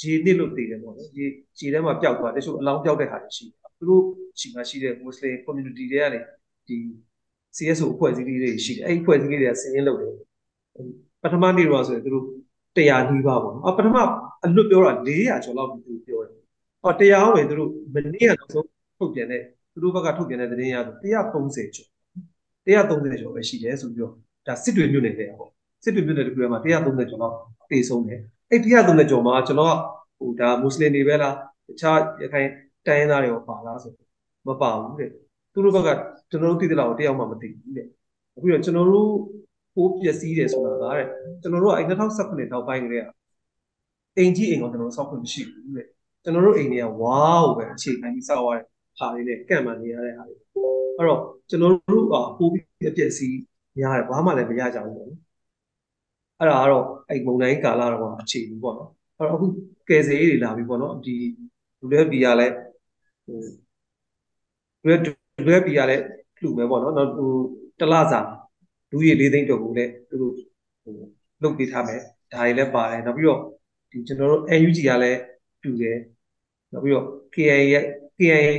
ရေနစ်လို့တည်တယ်ပေါ့နော်ရေရေထဲမှာပျောက်သွားတချို့အလောင်းပျောက်တဲ့ဟာတွေရှိတယ်သူတို့ရှိမှရှိတဲ့မွတ်စလင် community တွေကနေဒီ CSO အဖွဲ့အစည်းလေးတွေရှိတယ်အဲ့ဒီအဖွဲ့အစည်းလေးတွေကဆင်းရဲလုပ်တယ်ပထမနေ့တော့ဆိုရင်သူတို့100နီးပါးပေါ့နော်အပထမအလွတ်ပြောတာ400ကျော်လောက်သူပြောတယ်ဟောတရားဝင်သူတို့မနေ့ကနောက်ဆုံးထုတ်ပြန်တဲ့သူတို့ဘက်ကထုတ်ပြန်တဲ့သတင်းရဆို130ကျော် 130ကျော်ပဲရှိတယ်ဆိုပြီးတော့ဒါစစ်တွေမြို့နယ်တဲ့ပေါ့စစ်တွေမြို့နယ်တခုထဲမှာ130ကျော်လောက်တေဆုံးတယ်အဲ့130ကျော်မှာကျွန်တော်ကဟိုဒါမွတ်စလင်တွေပဲလားတခြားရခိုင်တိုင်းရင်းသားတွေရောပါလားဆိုမပါဘူးတဲ့သူတို့ဘက်ကကျွန်တော်တို့သိတဲ့လောက်တယောက်မှမသိဘူးတဲ့အခုတော့ကျွန်တော်တို့ပိုးပျက်စီးတယ်ဆိုတာကတဲ့ကျွန်တော်တို့ကအဲ့2019နောက်ပိုင်းကလေးကအိမ်ကြီးအိမ်ကိုကျွန်တော်တို့စောက်ခွင့်မရှိဘူးတဲ့ကျွန်တော်တို့အိမ်တွေကဝါးကိုပဲအခြေခံပြီးစောက်ရတဲ့ ဟာတွေနဲ့ကန့်မှန်နေရတဲ့ဟာတွေအဲ့တော့ကျွန်တော်တို့ကပိုးပြီးအပျက်စီးများတယ်ဘာမှလည်းမရကြဘူးပေါ့နော်အဲ့ဒါကတော့အဲ့မုံတိုင်းကာလတော့အခြေဘူးပေါ့နော်အဲ့တော့အခုကယ်ဆယ်ရေးတွေလာပြီပေါ့နော်ဒီလူတွေဘီကလည်းဟိုလူတွေလူတွေဘီကလည်းလှူမယ်ပေါ့နော်နောက်ဟိုတလစာလူကြီး၄သိန်းကျော်ကိုလည်းသူတို့ဟိုလုပ်ပေးထားမယ်ဒါတွေလည်းပါတယ်နောက်ပြီးတော့ဒီကျွန်တော်တို့ NUG ကလည်းတူတယ်နောက်ပြီးတော့ KIA ရဲ့ KIA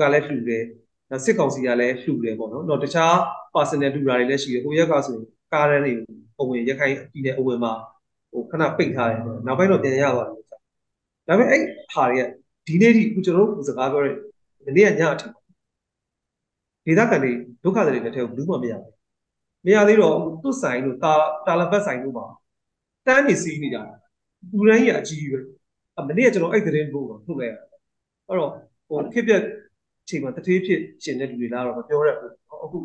ကလည်းလှူတယ်နောက်စစ်ကောင်စီကလည်းလှူတယ်ပေါ့နော်တော့တခြား personal တူတာတွေလည်းရှိတယ်ဟိုရက်ကဆိုရင်ကားရန်တွေအဝင်ရခိုင်ပြည်နယ်အဝင်မှာဟိုခဏပိတ်ထားတယ်နောက်ပိုင်းတော့ပြန်ရသွားတယ်ဒါပေမဲ့အဲ့ဟာတွေကဒီနေ့ထိအခုကျွန်တော်တို့စကားပြောတဲ့ဒီနေ့ကညအထိဒေသခံတွေဒုက္ခတွေလက်ထဲကိုဘူးမှမရဘူးမရသေးတော့သူ့ဆိုင်တို့တာတာလဘတ်ဆိုင်တို့မှာတန်းနေစီးနေကြတယ်ပူရန်ကြီးအကြီးပဲအမနေ့ကကျွန်တော်အဲ့သတင်းပို့တော့ထုတ်လိုက်ရတယ်အဲ့တော့ဟိုခစ်ပြက် ချိန်မှာတထေးဖြစ်ရှင်တဲ့လူတွေလားတော့မပြောရဘူးအခု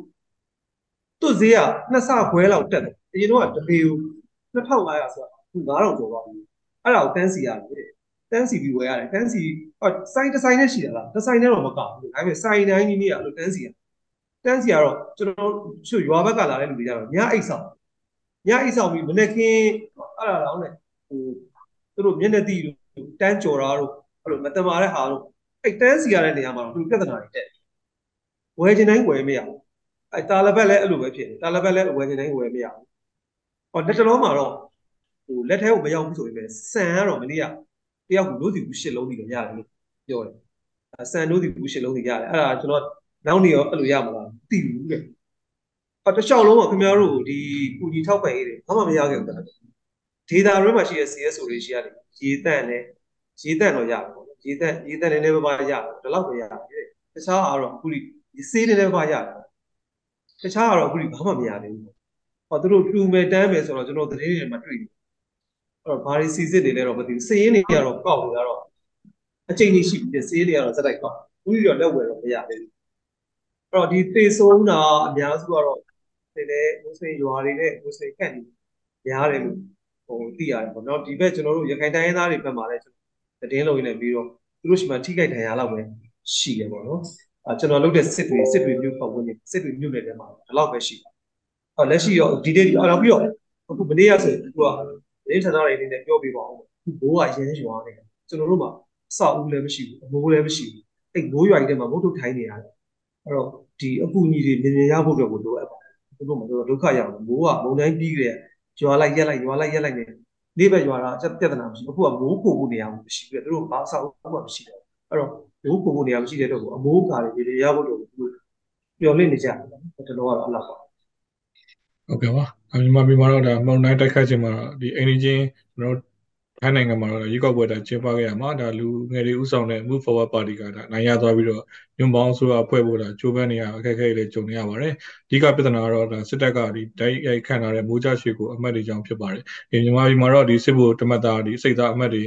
သူ့ဈေးကနှစ်ဆခွဲလောက်တက်တယ်အရင်တော့တပေကို2500ဆိုတာအခု9000ကျော်ပါဘူးအဲ့ဒါကိုတန်းစီရတယ်တန်းစီပြီးဝယ်ရတယ်တန်းစီဟောစိုင်းတစ်ဆိုင်နဲ့ရှိတာလားတစ်ဆိုင်နဲ့တော့မကောက်ဘူးဒါပေမဲ့ဆိုင်တိုင်းကြီးနေရလို့တန်းစီရတန်းစီရတော့ကျွန်တော်တို့ရွာဘက်ကလာတဲ့လူတွေကြတော့ညအိတ်ဆောင်ညအိတ်ဆောင်ပြီးမနေ့ကင်းအဲ့ဒါတော့ねဟိုသူတို့မျက်နှာတိတို့တန်းကြော်တာတို့အဲ့လိုမတမာတဲ့ဟာတို့ အဲ့တန်းစီရတဲ့နေရာမှာတော့သူပြဿနာတွေတက်ဝယ်ခြင်းတိုင်းဝယ်မရဘူးအဲ့တာလဘက်လည်းအဲ့လိုပဲဖြစ်တယ်တာလဘက်လည်းဝယ်ခြင်းတိုင်းဝယ်မရဘူးဟောလက်တလုံးမှာတော့ဟိုလက်ထဲကိုမရောက်ဘူးဆိုရင်ပဲဆန်ကတော့မနေ့ကတယောက်ကိုလို့စီဘူးရှစ်လုံးစီလည်းရတယ်လို့ပြောတယ်ဆန်လို့စီဘူးရှစ်လုံးစီရတယ်အဲ့ဒါကျွန်တော်နောက်နေရောအဲ့လိုရမလားသိဘူးတဲ့အတလျှောက်လုံးကခင်ဗျားတို့ဒီကူညီထောက်ပံ့ရေးတွေဘာမှမရခဲ့ဘူးတဲ့ဒေတာရဲမှာရှိတဲ့ CSO တွေရှိရတယ်ရေတန့်နဲ့ရေတန့်တော့ရတယ်ပေါ့ ရေတန့်ရေတန့်နည်းနည်းပါးပါးရတယ်ဒီလောက်ပဲရတယ်တခြားကတော့အခုဒီစေးနည်းနည်းပါးပါးရတယ်တခြားကတော့အခုဒီဘာမှမရသေးဘူးဟောသူတို့တူမယ်တန်းမယ်ဆိုတော့ကျွန်တော်သတင်းတွေမှာတွေ့တယ်အဲ့တော့ဘာတွေစီစစ်နေလဲတော့မသိဘူးစေးနေရတော့ကောက်နေရတော့အချိန်ကြီးရှိပြီစေးနေရတော့စက်တိုက်ကောက်ဘူးပြီးတော့လက်ဝယ်တော့မရသေးဘူးအဲ့တော့ဒီသေဆုံးတာအများစုကတော့ဒီလေမွတ်စလင်ရွာတွေနဲ့မွတ်စလင်ကန့်တွေများတယ်လို့ဟိုသိရတယ်ပေါ့နော်ဒီဘက်ကျွန်တော်တို့ရခိုင်တိုင်းရင်းသားတွေဘက်မှာလည်း သတင်းလုံးရင်းနဲ့ပြီးတော့သူတို့ရှိမှထိခိုက်ဒဏ်ရာလောက်ပဲရှိတယ်ပေါ့နော်အဲကျွန်တော်လုပ်တဲ့စစ်တွေစစ်တွေမြို့ပတ်ဝန်းကျင်စစ်တွေမြို့နယ်ထဲမှာဒီလောက်ပဲရှိတယ်ဟောလက်ရှိရောဒီနေ့အော်ပြီးတော့အခုမနေ့ကဆိုအခုကသတင်းဌာနတွေအနေနဲ့ပြောပြပါအောင်ဘိုးကရင်းရွာနေတယ်ကျွန်တော်တို့မှာစောက်ဦးလည်းမရှိဘူးအမိုးလည်းမရှိဘူးအဲ့မိုးရွာကြီးထဲမှာမုတ်ထုတ်ထိုင်းနေရတယ်အဲ့တော့ဒီအကူအညီတွေမြင်မြင်ရဖို့အတွက်ကိုလိုအပ်ပါတယ်သူတို့မှာဒုက္ခရောက်တယ်မိုးကမုန်တိုင်းပြီးကြတဲ့ရွာလိုက်ရက်လိုက်ရွာလိုက်ရက်လိုက်နေ နေ့ဘက်ရွာတာအချက်ပြဿနာမရှိအခုကမိုးပို့ဖို့နေရာမရှိဘူးသူတို့ဘာစောက်မှမရှိတော့အဲ့တော့မိုးပို့ဖို့နေရာမရှိတဲ့တော့အမိုးကာတွေမြင်မြင်ရဖို့အတွက်ကိုပြောလင့်နေကြတယ်တလောကတော့အလားပါဟုတ်ကဲ့ပါမြန်မာပြည်မှာတော့ဒါမုံတိုင်းတိုက်ခတ်ခြင်းမှာဒီအိန္ဒိချင်းကျွန်တော် ထိုင်းနိုင်ငံမှာတော့ရွေးကောက်ပွဲတာကျင်းပခဲ့ရမှာဒါလူငယ်တွေဥဆောင်တဲ့ Move Forward Party ကဒါနိုင်ရသွားပြီးတော့ညွန်ပေါင်းဆိုတာဖွဲ့ဖို့ဒါကြိုးပမ်းနေရအခက်အခဲတွေကြုံနေရပါတယ်အဓိကပြဿနာကတော့ဒါစစ်တပ်ကဒီတိုက်ရိုက်ခံထားတဲ့မိုးကြရွှေကိုအမတ်တွေကြောင့်ဖြစ်ပါတယ်ဒီမြန်မာပြည်မှာတော့ဒီစစ်ဖို့တမတ်သားဒီစိတ်သားအမတ်တွေ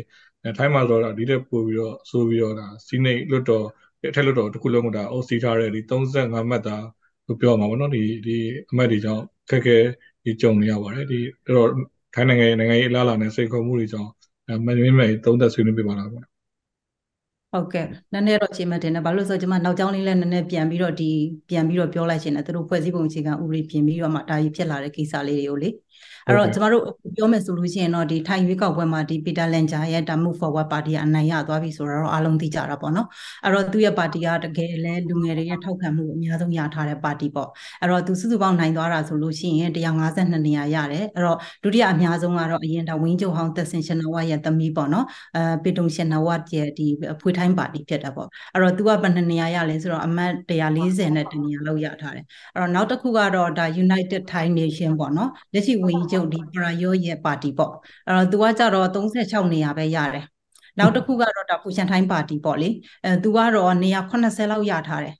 ထိုင်းမှာဆိုတော့ဒီတက်ပို့ပြီးတော့ဆိုပြီးတော့ဒါစီးနေလွတ်တော်အထက်လွတ်တော်တစ်ခုလုံးကဒါအုပ်စီးထားတဲ့ဒီ35မှတ်သားလို့ပြောရမှာပေါ့နော်ဒီဒီအမတ်တွေကြောင့်ခက်ခဲဒီကြုံနေရပါတယ်ဒီအဲ့တော့ထိုင်းနိုင်ငံနိုင်ငံရေးအလားအလာနဲ့စိတ်ခေါ်မှုတွေကြောင့် မင်းမဲသုံးသက်ဆွေးနွေးပြပါလားဗျာဟုတ်ကဲ့နည်းနည်းတော့ချိန်မှတင်တယ်ဘာလို့လဲဆိုတော့ကျွန်မနောက်ကျောင်းလေးလည်းနည်းနည်းပြန်ပြီးတော့ဒီပြန်ပြီးတော့ပြောလိုက်ရှင်တယ်သူတို့ဖွဲ့စည်းပုံအခြေခံဥပဒေပြင်ပြီးတော့မှဒါကြီးဖြစ်လာတဲ့ကိစ္စလေးတွေကိုလေ အဲ့တော့ကျမတို့ပြောမယ်ဆိုလို့ရှိရင်တော့ဒီထိုင်ရွေးကောက်ပွဲမှာဒီပီတာလန်ဂျာရဲ့ဒါ move forward party ကအနိုင်ရသွားပြီဆိုတော့အားလုံးသိကြတာပေါ့နော်အဲ့တော့သူ့ရဲ့ပါတီကတကယ်လဲလူငယ်တွေရဲ့ထောက်ခံမှုအများဆုံးရထားတဲ့ပါတီပေါ့အဲ့တော့သူစုစုပေါင်းနိုင်သွားတာဆိုလို့ရှိရင်152နေရာရတယ်အဲ့တော့ဒုတိယအများဆုံးကတော့အရင်ဒါဝင်းကျုံဟောင်းသက်စင်ရှင်နဝရဲ့သမီးပေါ့နော်အဲပေတုံရှင်နဝရဲ့ဒီဖွေထိုင်းပါတီဖြစ်တာပေါ့အဲ့တော့သူကဘယ်နှစ်နေရာရလဲဆိုတော့အမတ်140နဲ့တနေရာလောက်ရထားတယ်အဲ့တော့နောက်တစ်ခုကတော့ဒါ United Thai Nation ပေါ့နော်လက်ရှိဝင်းကျုံဒီပရာယောရဲ့ပါတီပေါ့အဲ့တော့သူကကြတော့36နေရာပဲရတယ်နောက်တစ်ခုကတော့ဒါပူချန်ထိုင်းပါတီပေါ့လေအဲသူကတော့နေရာ80လောက်ရထားတယ်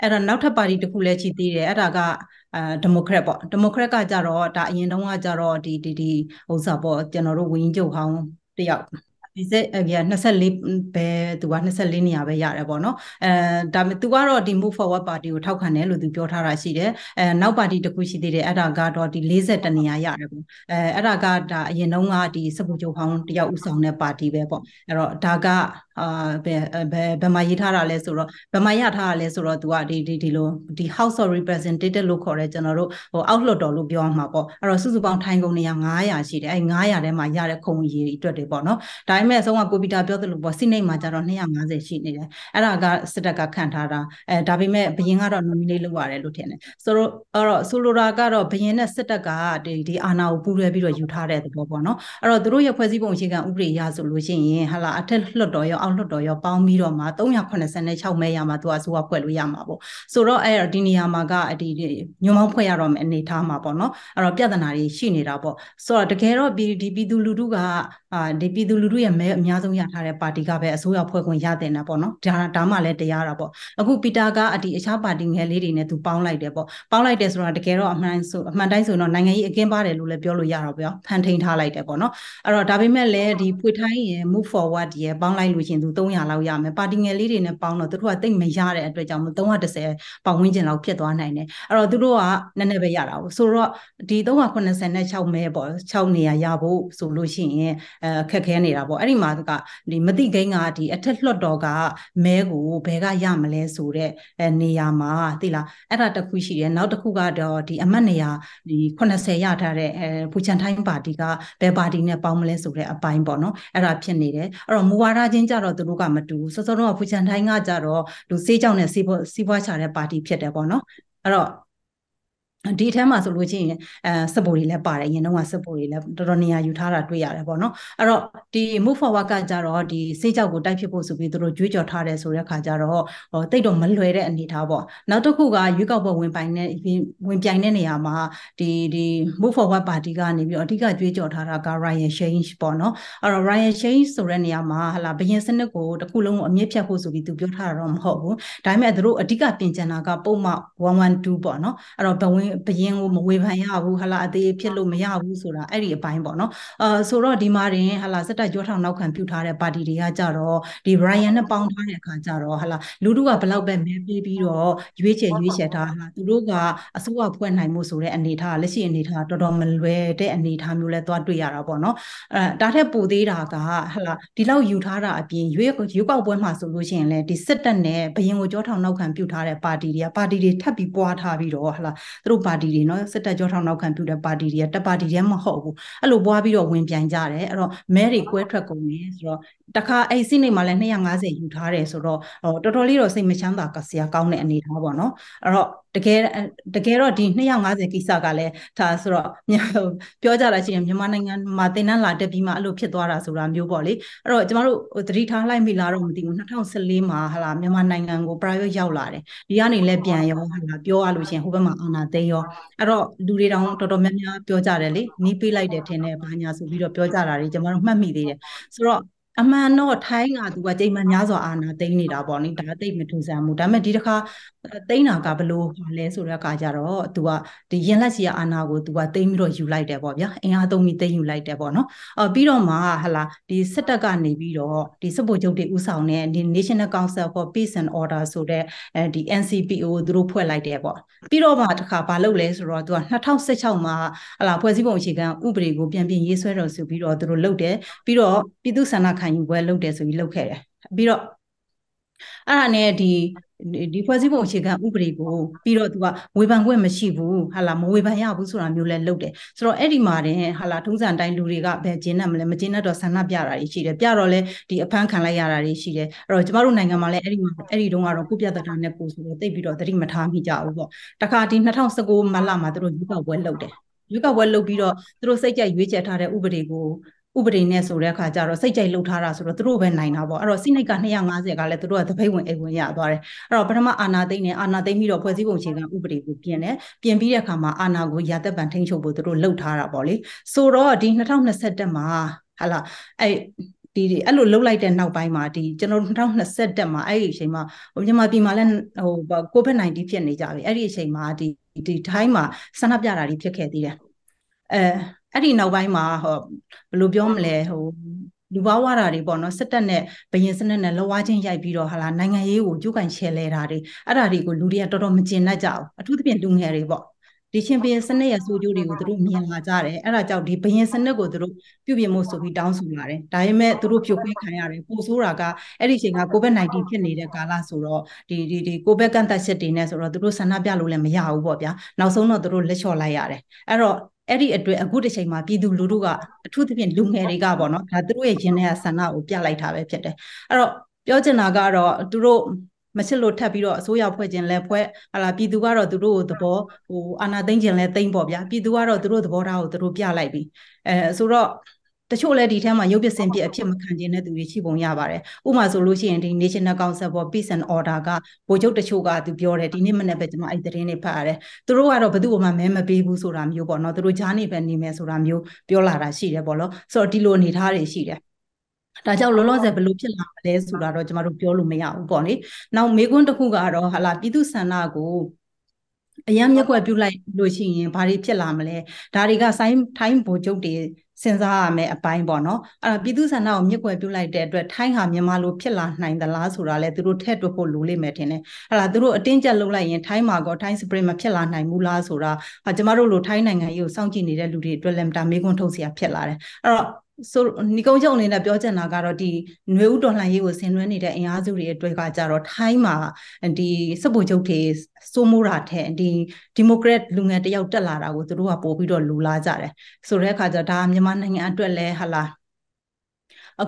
အဲ့တော့နောက်ထပ်ပါတီတစ်ခုလည်းရှိသေးတယ်အဲ့ဒါကအဲဒီမိုကရက်ပေါ့ဒီမိုကရက်ကကြတော့ဒါအရင်တုန်းကကြတော့ဒီဒီဒီဥစ္စာပေါ့ကျွန်တော်တို့ဝင်းကျုပ်ဟောင်းတယောက် ဒီစက်အပြ24ပဲသူက24နေရာပဲရတယ်ပေါ့နော်အဲဒါပေမဲ့သူကတော့ဒီ move forward party ကိုထောက်ခံတယ်လို့သူပြောထားတာရှိတယ်အဲနောက်ပါတီတစ်ခုရှိသေးတယ်အဲ့ဒါကတော့ဒီ40တနေရာရတယ်ပေါ့အဲအဲ့ဒါကဒါအရင်တုန်းကဒီစပူချုပ်ဟောင်းတယောက်ဥဆောင်တဲ့ပါတီပဲပေါ့အဲ့တော့ဒါကအာဘယ်ဘယ်ဘယ်မှာရေးထားတာလဲဆိုတော့ဘယ်မှာရထားတာလဲဆိုတော့သူကဒီဒီဒီလိုဒီ House of Representative လို့ခေါ်တဲ့ကျွန်တော်တို့ဟိုအောက်လွှတ်တော်လို့ပြောမှာပေါ့အဲ့တော့စုစုပေါင်းထိုင်ကုန်နေရ900ရှိတယ်အဲ့900ထဲမှာရတဲ့ခုံရည်အတွက်တွေပေါ့နော်ဒါပေမဲ့အဆုံးကကိုပီတာပြောသလိုပေါ့စိနေမှာကျတော့250ရှိနေတယ်အဲ့ဒါကစစ်တပ်ကခံထားတာအဲဒါပေမဲ့ဘရင်ကတော့ nominate လုပ်ရတယ်လို့ထင်တယ်ဆိုတော့အဲ့တော့ဆိုလိုတာကတော့ဘရင်နဲ့စစ်တပ်ကဒီဒီအာဏာကိုပူးရဲပြီးတော့ယူထားတဲ့သဘောပေါ့နော်အဲ့တော့သူတို့ရဲ့ဖွဲ့စည်းပုံအခြေခံဥပဒေအရဆိုလို့ရှိရင်ဟာလာအထက်လွှတ်တော်ရောအောက်လွှတ်တော်ရောပေါင်းပြီးတော့မှ386မဲရမှာသူကဆိုကဖွဲ့လို့ရမှာပေါ့ဆိုတော့အဲ့ဒီနေရာမှာကဒီညွန်မောင်းဖွဲ့ရတော့မယ်အနေထားမှာပေါ့နော်အဲ့တော့ပြဿနာတွေရှိနေတာပေါ့ဆိုတော့တကယ်တော့ဒီပြည်သူလူထုကအာဒီပြည်သူလူထုရဲ့မဲအများဆုံးရထားတဲ့ပါတီကပဲအစိုးရဖွဲ့ခွင့်ရတဲ့နာပေါ့နော်ဒါဒါမှလည်းတရားတာပေါ့အခုပီတာကအဒီအခြားပါတီငယ်လေးတွေနဲ့သူပေါင်းလိုက်တယ်ပေါ့ပေါင်းလိုက်တယ်ဆိုတာတကယ်တော့အမှန်ဆိုအမှန်တိုင်းဆိုတော့နိုင်ငံရေးအကင်းပါတယ်လို့လည်းပြောလို့ရတော့ပြောဖန်ထိန်ထားလိုက်တယ်ပေါ့နော်အဲ့တော့ဒါပေမဲ့လည်းဒီဖွေထိုင်းရဲ့ move forward ရဲ့ပေါင်းလိုက်လို့ရှင်သူ300လောက်ရမယ်ပါတီငယ်လေးတွေနဲ့ပေါင်းတော့သူတို့ကတိတ်မရတဲ့အတွက်ကြောင့်310ပတ်ဝန်းကျင်လောက်ဖြစ်သွားနိုင်တယ်အဲ့တော့သူတို့ကနည်းနည်းပဲရတာပေါ့ဆိုတော့ဒီ386မဲပေါ့6နေရာရဖို့ဆိုလို့ရှိရင်အဲခက်ခဲနေတာပေါ့အဲ့ဒီမှာကဒီမတိကိန်းကဒီအထက်လွှတ်တော်ကမဲကိုဘယ်ကရမလဲဆိုတဲ့နေရာမှာသိလားအဲ့ဒါတစ်ခုရှိတယ်နောက်တစ်ခုကတော့ဒီအမတ်နေရာဒီ80ရထားတဲ့အဲပူချန်ထိုင်းပါတီကဘယ်ပါတီနဲ့ပေါင်းမလဲဆိုတဲ့အပိုင်းပေါ့နော်အဲ့ဒါဖြစ်နေတယ်အဲ့တော့မူဝါဒချင်းကြတော့သူတို့ကမတူစောစောတော့ပူချန်ထိုင်းကကြတော့လူစေးကြောင်နဲ့စီးပွားစီးပွားချတဲ့ပါတီဖြစ်တယ်ပေါ့နော်အဲ့တော့ ဒီအထက်မှာဆိုလို့ချင်းအဲစပိုတွေလည်းပါတယ်ရင်တော့စပိုတွေလည်းတော်တော်နေရာယူထားတာတွေ့ရတယ်ပေါ့နော်အဲ့တော့ဒီ move forward ကကြတော့ဒီစေးကြောက်ကိုတိုက်ဖြစ်ဖို့ဆိုပြီးသူတို့ကြွေးကြော်ထားတယ်ဆိုတဲ့ခါကျတော့ဟောတိတ်တော့မလွယ်တဲ့အနေထားပေါ့နောက်တစ်ခုကရွေးကောက်ပွဲဝင်ပိုင်တဲ့ဝင်ပြိုင်တဲ့နေရာမှာဒီဒီ move forward party ကနေပြီးတော့အဓိကကြွေးကြော်ထားတာက Ryan Change ပေါ့နော်အဲ့တော့ Ryan Change ဆိုတဲ့နေရာမှာဟလာဘယင်စနစ်ကိုတစ်ခုလုံးကိုအမြင့်ဖြတ်ဖို့ဆိုပြီးသူပြောထားတာတော့မဟုတ်ဘူးဒါပေမဲ့သူတို့အဓိကပြင်ကျင်တာကပုံမှန်112ပေါ့နော်အဲ့တော့ဘဝင်ဘယင်ကိုမဝေဖန်ရဘူးဟလာအသေးဖြစ်လို့မရဘူးဆိုတာအဲ့ဒီအပိုင်းပေါ့နော်အာဆိုတော့ဒီမှာတင်ဟလာစက်တက်ကြောထောင်နောက်ခံပြုထားတဲ့ပါတီတွေကကြတော့ဒီ Brian နဲ့ပေါင်းထားတဲ့အခါကြတော့ဟလာလူတို့ကဘလောက်ပဲမဲပေးပြီးတော့ရွေးချယ်ရွေးချယ်ထားဟာသူတို့ကအစိုးရဖွဲ့နိုင်မှုဆိုတဲ့အနေထားလက်ရှိအနေထားတော်တော်မလွယ်တဲ့အနေထားမျိုးလဲသွားတွေ့ရတာပေါ့နော်အဲဒါထက်ပိုသေးတာကဟလာဒီလောက်ယူထားတာအပြင်ရွေးရွေးကောက်ပွဲမှာဆိုလို့ရှိရင်လေဒီစစ်တပ်နဲ့ဘရင်ကိုကြောထောင်နောက်ခံပြုထားတဲ့ပါတီတွေကပါတီတွေထပ်ပြီးပွားထားပြီးတော့ဟလာသူတို့ပါတီတွေနော်စစ်တပ်ကြောထောင်နောက်ခံပြုတဲ့ပါတီတွေကတပ်ပါတီတွေမဟုတ်ဘူးအဲ့လိုပွားပြီးတော့ဝင်ပြိုင်ကြတယ်အဲ့တော့မဲတွေကွဲထွက်ကုန်နေဆိုတော့တခါအဲ့စိနေမှာလည်း250ယူထားတယ်ဆိုတော့တော်တော်လေးတော့စိတ်မချမ်းသာကစရာကောင်းတဲ့အနေထားပေါ့နော်အဲ့တော့တကယ်တကယ်တော့ဒီ250ကိစ္စကလည်းဒါဆိုတော့ပြောကြတာရှိရင်မြန်မာနိုင်ငံမှာတင်နန်းလာတက်ပြီးမှအဲ့လိုဖြစ်သွားတာဆိုတာမျိုးပေါ့လေအဲ့တော့ကျမတို့သတိထားလိုက်မိလားတော့မသိဘူး2014မှာဟာလာမြန်မာနိုင်ငံကို private ရောက်လာတယ်ဒီကနေလည်းပြန်ရောဟာလာပြောရလို့ရှိရင်ဟိုဘက်မှာအာဏာသိမ်းရောအဲ့တော့လူတွေတောင်တော်တော်များများပြောကြတယ်လေနီးပေးလိုက်တယ်ထင်တယ်ဘာညာဆိုပြီးတော့ပြောကြတာတွေကျမတို့မှတ်မိသေးတယ်ဆိုတော့ အမှန်တော့ထိုင်းကသူကကြိမ်မှန်များစွာအာဏာသိမ်းနေတာပေါ့နိဒါသိပ်မထူးဆန်းဘူးဒါပေမဲ့ဒီတစ်ခါသိမ်းတာကဘလို့ဟာလဲဆိုတဲ့အခါကျတော့သူကဒီရင်လက်စီအာဏာကိုသူကသိမ်းပြီးတော့ယူလိုက်တယ်ပေါ့ဗျာအင်အားသုံးပြီးသိမ်းယူလိုက်တယ်ပေါ့နော်အော်ပြီးတော့မှဟလာဒီစစ်တပ်ကနေပြီးတော့ဒီစစ်ဗိုလ်ချုပ်တွေဥဆောင်တဲ့ဒီ National Council for Peace and Order ဆိုတဲ့အဲဒီ NCPO ကိုသူတို့ဖွဲ့လိုက်တယ်ပေါ့ပြီးတော့မှတစ်ခါဘာလုပ်လဲဆိုတော့သူက2016မှာဟလာဖွဲ့စည်းပုံအခြေခံဥပဒေကိုပြန်ပြင်ရေးဆွဲတော်ဆိုပြီးတော့သူတို့လုပ်တယ်ပြီးတော့ပြည်သူ့ဆန္ဒခံယူပွဲလုပ်တယ်ဆိုပြီးလုပ်ခဲ့တယ်ပြီးတော့အဲ့ဒါနဲ့ဒီဒီဖွဲ့စည်းပုံအခြေခံဥပဒေကိုပြီးတော့သူကဝေဖန်ခွင့်မရှိဘူးဟာလာမဝေဖန်ရဘူးဆိုတာမျိုးလဲလုပ်တယ်ဆိုတော့အဲ့ဒီမှာတင်ဟာလာထုံးစံတိုင်းလူတွေကဘယ်ကျင်းနဲ့မလဲမကျင်းတော့ဆန္ဒပြတာတွေရှိတယ်ပြတော့လဲဒီအဖမ်းခံလိုက်ရတာတွေရှိတယ်အဲ့တော့ကျမတို့နိုင်ငံမှာလည်းအဲ့ဒီမှာအဲ့ဒီတုန်းကတော့ကိုပြတ်တတာနဲ့ကိုဆိုတော့တိတ်ပြီးတော့သတိမထားမိကြဘူးပေါ့တခါဒီ2019မတ်လမှာသူတို့ရွေးကောက်ပွဲလုပ်တယ်ရွေးကောက်ပွဲလုပ်ပြီးတော့သူတို့စိတ်ကြိုက်ရွေးချယ်ထားတဲ့ဥပဒေကို ဥပဒေနဲ့ဆိုတဲ့အခါကျတော့စိတ်ကြိုက်လှုပ်ထားတာဆိုတော့သူတို့ပဲနိုင်တာပေါ့အဲ့တော့စိနိတ်က250ကလည်းသူတို့ကတပိတ်ဝင်အိမ်ဝင်ရသွားတယ်အဲ့တော့ပထမအာနာသိမ့်နဲ့အာနာသိမ့်ပြီးတော့ဖွဲ့စည်းပုံအခြေခံဥပဒေကိုပြင်တယ်ပြင်ပြီးတဲ့အခါမှာအာနာကိုရာသက်ပံထိန်းချုပ်ဖို့သူတို့လှုပ်ထားတာပေါ့လေဆိုတော့ဒီ2021မှာဟာလာအဲ့ဒီဒီအဲ့လိုလှုပ်လိုက်တဲ့နောက်ပိုင်းမှာဒီကျွန်တော်2021မှာအဲ့ဒီအချိန်မှာဟိုမြန်မာပြည်မှာလည်းဟို COVID-19 ဖြစ်နေကြပြီအဲ့ဒီအချိန်မှာဒီဒီထိုင်းမှာဆန္ဒပြတာတွေဖြစ်ခဲ့သေးတယ်အဲ အဲ့ဒီနောက်ပိုင်းမှာဟောဘယ်လိုပြောမလဲဟိုလူဘာဝတာတွေပေါ့နော်စစ်တပ်နဲ့ဘရင်စနစ်နဲ့လောဝါချင်းရိုက်ပြီးတော့ဟာလာနိုင်ငံရေးကိုကြိုးကန်ချဲလဲတာတွေအဲ့ဒါတွေကိုလူတွေကတော်တော်မကျင်တတ်ကြဘူးအထူးသဖြင့်လူငယ်တွေပေါ့ဒီချင်းဘရင်စနစ်ရဲ့ဆိုးကျိုးတွေကိုသူတို့မြင်လာကြတယ်အဲ့ဒါကြောင့်ဒီဘရင်စနစ်ကိုသူတို့ပြုပြင်ဖို့ဆိုပြီးတောင်းဆိုလာတယ်ဒါပေမဲ့သူတို့ဖြိုခွင်းခံရတယ်ပိုဆိုးတာကအဲ့ဒီအချိန်က COVID-19 ဖြစ်နေတဲ့ကာလဆိုတော့ဒီဒီဒီ COVID ကန့်သက်ချက်တွေနဲ့ဆိုတော့သူတို့ဆန္ဒပြလို့လည်းမရဘူးပေါ့ဗျာနောက်ဆုံးတော့သူတို့လက်လျှော့လိုက်ရတယ်အဲ့တော့ အဲ့ဒီအတွက်အခုတစ်ချိန်မှာပြည်သူလူထုကအထူးသဖြင့်လူငယ်တွေကပေါ့နော်ဒါသူတို့ရဲ့ရင်ထဲကဆန္ဒကိုပြလိုက်တာပဲဖြစ်တယ်အဲ့တော့ပြောချင်တာကတော့သူတို့မချစ်လို့ထပ်ပြီးတော့အစိုးရဖွဲ့ခြင်းလဲဖွဲ့ဟာလာပြည်သူကတော့သူတို့ကိုသဘောဟိုအာဏာသိမ်းခြင်းလဲသိမ်းပေါ့ဗျာပြည်သူကတော့သူတို့သဘောထားကိုသူတို့ပြလိုက်ပြီအဲဆိုတော့ တချို့လည်းဒီထဲမှာရုပ်ပစ္စင်ပြအဖြစ်မခံခြင်းတဲ့သူတွေရှိပုံရပါတယ်။ဥပမာဆိုလို့ရှိရင်ဒီ National Council for Peace and Order ကဗိုလ်ချုပ်တချို့ကသူပြောတယ်ဒီနေ့မနေ့ပဲကျွန်မအဲ့သတင်းတွေဖတ်ရတယ်။သူတို့ကတော့ဘယ်သူ့မှမဲမပေးဘူးဆိုတာမျိုးပေါ့နော်။သူတို့ဂျားနေပဲနေမယ်ဆိုတာမျိုးပြောလာတာရှိတယ်ပေါ့နော်။ဆိုတော့ဒီလိုအနေထားတွေရှိတယ်။ဒါကြောင့်လောလောဆယ်ဘယ်လိုဖြစ်လာမလဲဆိုတာတော့ကျမတို့ပြောလို့မရဘူးပေါ့လေ။နောက်မေးခွန်းတစ်ခုကတော့ဟာလာပြည်သူဆန္ဒကိုအယံမျက်ကွက်ပြုတ်လိုက်လို့ရှိရင်ဘာတွေဖြစ်လာမလဲဒါတွေကဆိုင်းထိုင်းဗိုလ်ချုပ်တွေ စဉ်းစားရမယ်အပိုင်းပေါ့နော်အဲ့တော့ပြည်သူဆန္ဒကိုမြစ်ကွယ်ပြုတ်လိုက်တဲ့အတွက်ထိုင်းဟာမြန်မာလိုဖြစ်လာနိုင်သလားဆိုတာလဲသူတို့ထည့်တွက်ဖို့လိုလိမ့်မယ်ထင်တယ်အဲ့ဒါသူတို့အတင်းကျပ်လုပ်လိုက်ရင်ထိုင်းမှာကောထိုင်းစပရင်မဖြစ်လာနိုင်ဘူးလားဆိုတာကျမတို့လိုထိုင်းနိုင်ငံရေးကိုစောင့်ကြည့်နေတဲ့လူတွေအတွက်လည်းဒါမေးခွန်းထုတ်စရာဖြစ်လာတယ်အဲ့တော့ ဆိုနီကုန်းချုပ်အနေနဲ့ပြောချင်တာကတော့ဒီຫນွေဥတော်လှန်ရေးကိုဆင်နွှဲနေတဲ့အင်အားစုတွေအတွက်ကကြတော့ထိုင်းမှာဒီစစ်ဗိုလ်ချုပ်တွေစိုးမိုးတာထက်ဒီဒီမိုကရက်လူငယ်တယောက်တက်လာတာကိုသူတို့ကပို့ပြီးတော့လူလာကြတယ်ဆိုတဲ့အခါကျတော့ဒါမြန်မာနိုင်ငံအတွက်လည်းဟာလာ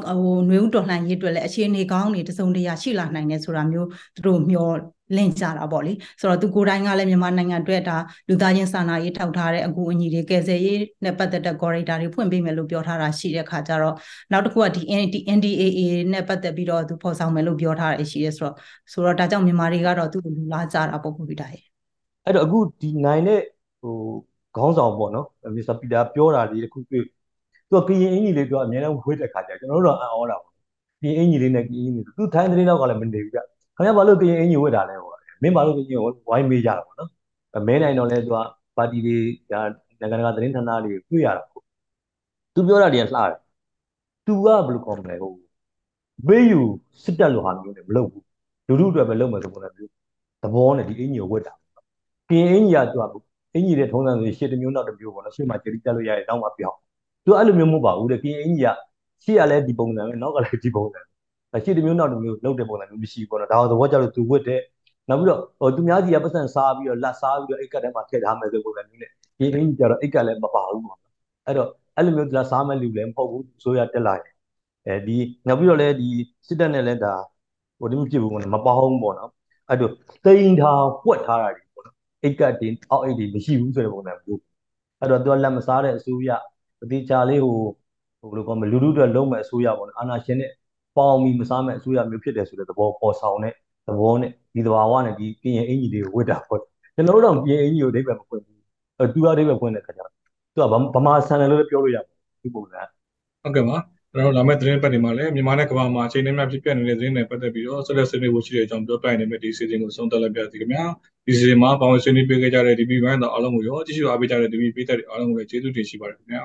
ဟိုຫນွေဥတော်လှန်ရေးအတွက်လည်းအခြေအနေကောင်းတွေတစုံတရာရှိလာနိုင်တယ်ဆိုတာမျိုးသူတို့မျှော်လင့်ကြတာပေါ့လေဆိုတော့သူကိုယ်တိုင်ကလည်းမြန်မာနိုင်ငံအတွက်ဒါလူသားချင်းစာနာရေးထောက်ထားတဲ့အကူအညီတွေကယ်ဆယ်ရေးနဲ့ပတ်သက်တဲ့ corridor တွေဖွင့်ပေးမယ်လို့ပြောထားတာရှိတဲ့အခါကျတော့နောက်တစ်ခုကဒီ NDAA နဲ့ပတ်သက်ပြီးတော့သူဖော်ဆောင်မယ်လို့ပြောထားတာရှိတယ်ဆိုတော့ဆိုတော့ဒါကြောင့်မြန်မာတွေကတော့သူ့ကိုလူလားကြတာပေါ့ကိုဗစ်တာရဲ့အဲ့တော့အခုဒီနိုင်တဲ့ဟိုခေါင်းဆောင်ပေါ့နော်မစ္စတာပီတာပြောတာလေးတစ်ခုတွေ့ သူကကရင်အင်ကြီးလေးပြောအများနဲ့ဝှေ့တဲ့ခါကျကျွန်တော်တို့တော့အံ့ဩတာပေါ့ကရင်အင်ကြီးလေးနဲ့ကရင်အင်ကြီးသူထိုင်းသတင်းတော့ကလည်းမနေဘူးကြခင်ဗျာဘာလို့ကရင်အင်ကြီးဝှေ့တာလဲဟိုမင်းဘာလို့ကရင်ဝိုင်းမေးကြတာပေါ့နော်မဲနိုင်တော့လဲသူကပါတီတွေဒါနိုင်ငံတကာသတင်းဌာနတွေတွေ့ရတာပေါ့သူပြောတာတွေကလှတယ်သူကဘယ်လိုကောင်းမလဲဟိုဘေးယူစစ်တက်လို့ဟာမျိုးနဲ့မလုပ်ဘူးလူလူအတွက်ပဲလုပ်မယ်ဆိုပုံစံမျိုးသဘောနဲ့ဒီအင်ကြီးကိုဝှက်တာကရင်အင်ကြီးကသူကအင်ကြီးတဲ့ထုံးစံဆိုရှေ့တစ်မျိုးနောက်တစ်မျိုးပေါ့နော်ရှေ့မှာကြိတက်လို့ရရင်နောက်မှပြောင်း သူအဲ့လိုမျိုးမဟုတ်ပါဘူးတဲ့ကရင်အင်ကြီးကရှေ့ကလည်းဒီပုံစံပဲနောက်ကလည်းဒီပုံစံပဲရှေ့တစ်မျိုးနောက်တစ်မျိုးလုပ်တဲ့ပုံစံမျိုးမရှိဘူးပေါ့နော်ဒါတော့သဘောကျလို့သူဝှက်တဲ့နောက်ပြီးတော့ဟိုသူများစီကပတ်စံစားပြီးတော့လက်စားပြီးတော့အိတ်ကတ်ထဲမှာထည့်ထားမယ်ဆိုပုံစံမျိုးနဲ့ဒီအင်ကြီးကျတော့အိတ်ကတ်လည်းမပါဘူးပေါ့အဲ့တော့အဲ့လိုမျိုးလက်စားမဲ့လူလည်းမဟုတ်ဘူးဆိုရတက်လာရင်အဲဒီနောက်ပြီးတော့လည်းဒီစစ်တပ်နဲ့လည်းဒါဟိုဒီမဖြစ်ဘူးပေါ့နော်မပေါင်းပေါ့နော်အဲ့တော့တိန်ထားပွက်ထားတာတွေပေါ့နော်အိတ်ကတ်တင်အောက်အိတ်တွေမရှိဘူးဆိုတဲ့ပုံစံမျိုးအဲ့တော့သူကလက်မစားတဲ့အစိုးရ အတိချာလေးဟိုဟိုဘယ်လိုကောမလူလူတွေလုံးမဲ့အစိုးရပေါ့နော်အာဏာရှင်နဲ့ပေါင်းပြီးမစားမဲ့အစိုးရမျိုးဖြစ်တယ်ဆိုတဲ့သဘောပေါ်ဆောင်တဲ့သဘောနဲ့ဒီသဘာဝနဲ့ဒီပြင်ရင်အင်ကြီးတွေကိုဝတ်တာပေါ့ကျွန်တော်တို့တော့ပြင်အင်ကြီးကိုအဓိပ္ပာယ်မဖွင့်ဘူးအဲသူကအဓိပ္ပာယ်ဖွင့်တဲ့ခါကျတော့သူကဗမာဆန်တယ်လို့ပြောလို့ရပါတယ်ဒီပုံစံဟုတ်ကဲ့ပါကျွန်တော်တို့လာမယ့်သတင်းပတ်တွေမှာလည်းမြန်မာနဲ့ကမ္ဘာမှာအချိန်နဲ့များဖြစ်ပျက်နေတဲ့သတင်းတွေပတ်သက်ပြီးတော့ဆက်လက်ဆွေးနွေးဖို့ရှိတဲ့အကြောင်းပြောပြနေမယ့်ဒီ season ကိုဆုံးသက်လိုက်ပြစီခင်ဗျာဒီ season မှာပေါဝင်ဆွေးနွေးပေးခဲ့ကြတဲ့ DB ဘိုင်းတော်အားလုံးကိုရောကြည့်ရှုအားပေးကြတဲ့ DB ပေးသက်တွေအားလုံးကိုလည်းကျေးဇူးတင်ရှိပါတယ်ခင်ဗျာ